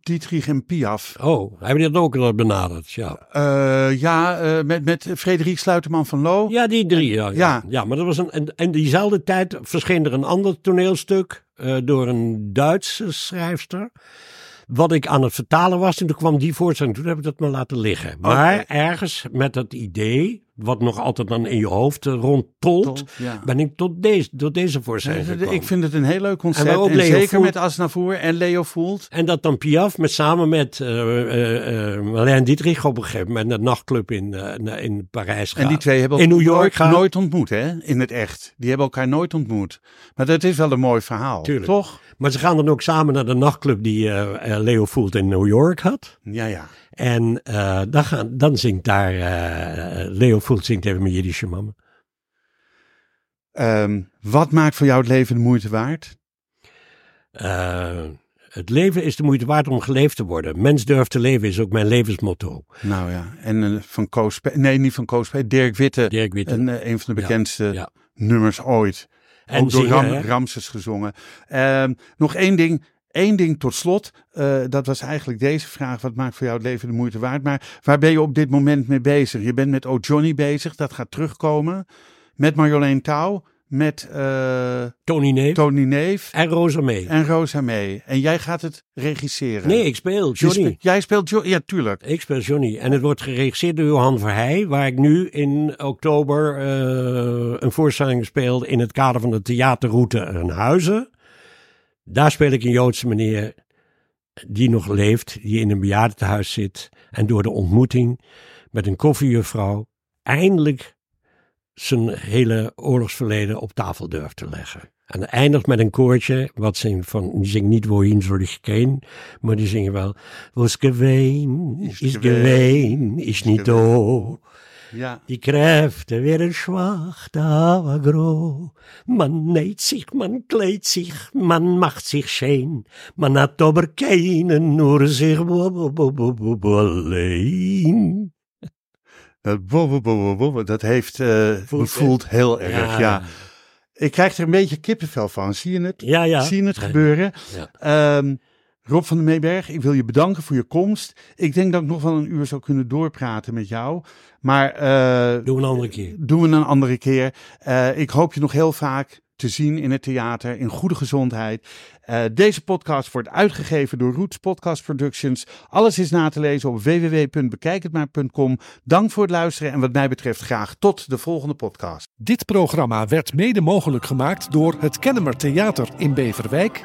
Dietrich en Piaf. oh, hebben die dat ook al benaderd? Ja. Eh, ja, eh, met, met Frederik Sluiterman van Loo. ja, die drie. Ja, ja. Ja. ja. maar dat was een. En, en diezelfde tijd verscheen er een ander toneelstuk eh, door een Duitse schrijfster. Wat ik aan het vertalen was, en toen kwam die voorstelling. Toen heb ik dat maar laten liggen. Maar ergens met dat idee, wat nog altijd dan in je hoofd eh, rondtolt, Tolt, ja. ben ik tot deze, tot deze Nee, gekomen. Ik vind het een heel leuk concept. En zeker Voelt- met Asnavoer en Leo Voelt. En dat dan Piaf met, samen met eh eh, eh, Marlene Dietrich op een gegeven moment naar nachtclub in, eh, in Parijs gaat. En die twee hebben in New elkaar York nooit, ontmoet, hè? In het echt. Die hebben elkaar nooit ontmoet. Maar dat is wel een mooi verhaal. Tuurlijk. Toch? Maar ze gaan dan ook samen naar de nachtclub die eh, eh, Leo Voelt in New York had. Ja, ja. En eh, dan, gaan, dan zingt daar, eh, Leo Voelt zingt even met Jiddische mama. Ehm, wat maakt voor jou het leven de moeite waard? Eh, het leven is de moeite waard om geleefd te worden. Mens durft te leven is ook mijn levensmotto. Nou ja, en van Koos, nee, niet van Koos, Dirk Witte. Dirk Witte. Een, een van de bekendste ja. nummers ooit. En ook door zingen, Ram, hè? Ramses gezongen. Ehm, nog één ding. Eén ding tot slot. Eh, dat was eigenlijk deze vraag. Wat maakt voor jou het leven de moeite waard? Maar waar ben je op dit moment mee bezig? Je bent met Oh Johnny bezig. Dat gaat terugkomen. Met Marjolein Touw. Met eh, Tony Neef Tony Neef. en Rosa mee. En Rosa mee. En jij gaat het regisseren. Nee, ik speel Johnny. spe- jij speelt Johnny. Ja, tuurlijk. Ik speel Johnny. En het wordt geregisseerd door Johan Verheij, waar ik nu in oktober eh, een voorstelling speel in het kader van de theaterroute in Huizen. Daar speel ik een Joodse meneer die nog leeft, die in een bejaardentehuis zit en door de ontmoeting met een koffiejuffrouw eindelijk zijn hele oorlogsverleden op tafel durft te leggen. En eindigt met een koortje, wat zingt van, die zingt niet wohin soll ich gehen, maar die zingen wel, was geween, Is geween, is niet dood. Ja. Die Kräfte werden schwach, da war groß. Man näht sich, man kleidt sich, man macht sich schön. Man hat aber keinen, nur sich alleen. Dat, bo- bo- bo- bo- bo- dat heeft, eh, Voelt, heel erg, ja. Ik krijg er een beetje kippenvel van. Zie je het? Ja, ja. Zie je het gebeuren? Ja. Ehm, Rob van den Meeberg, ik wil je bedanken voor je komst. Ik denk dat ik nog wel een uur zou kunnen doorpraten met jou. Maar eh, Doe een andere keer. doen we een andere keer. Eh, ik hoop je nog heel vaak te zien in het theater, in goede gezondheid. Eh, deze podcast wordt uitgegeven door Roots Podcast Productions. Alles is na te lezen op www.bekijkhetmaar.com. Dank voor het luisteren en wat mij betreft graag tot de volgende podcast. Dit programma werd mede mogelijk gemaakt door het Kennemer Theater in Beverwijk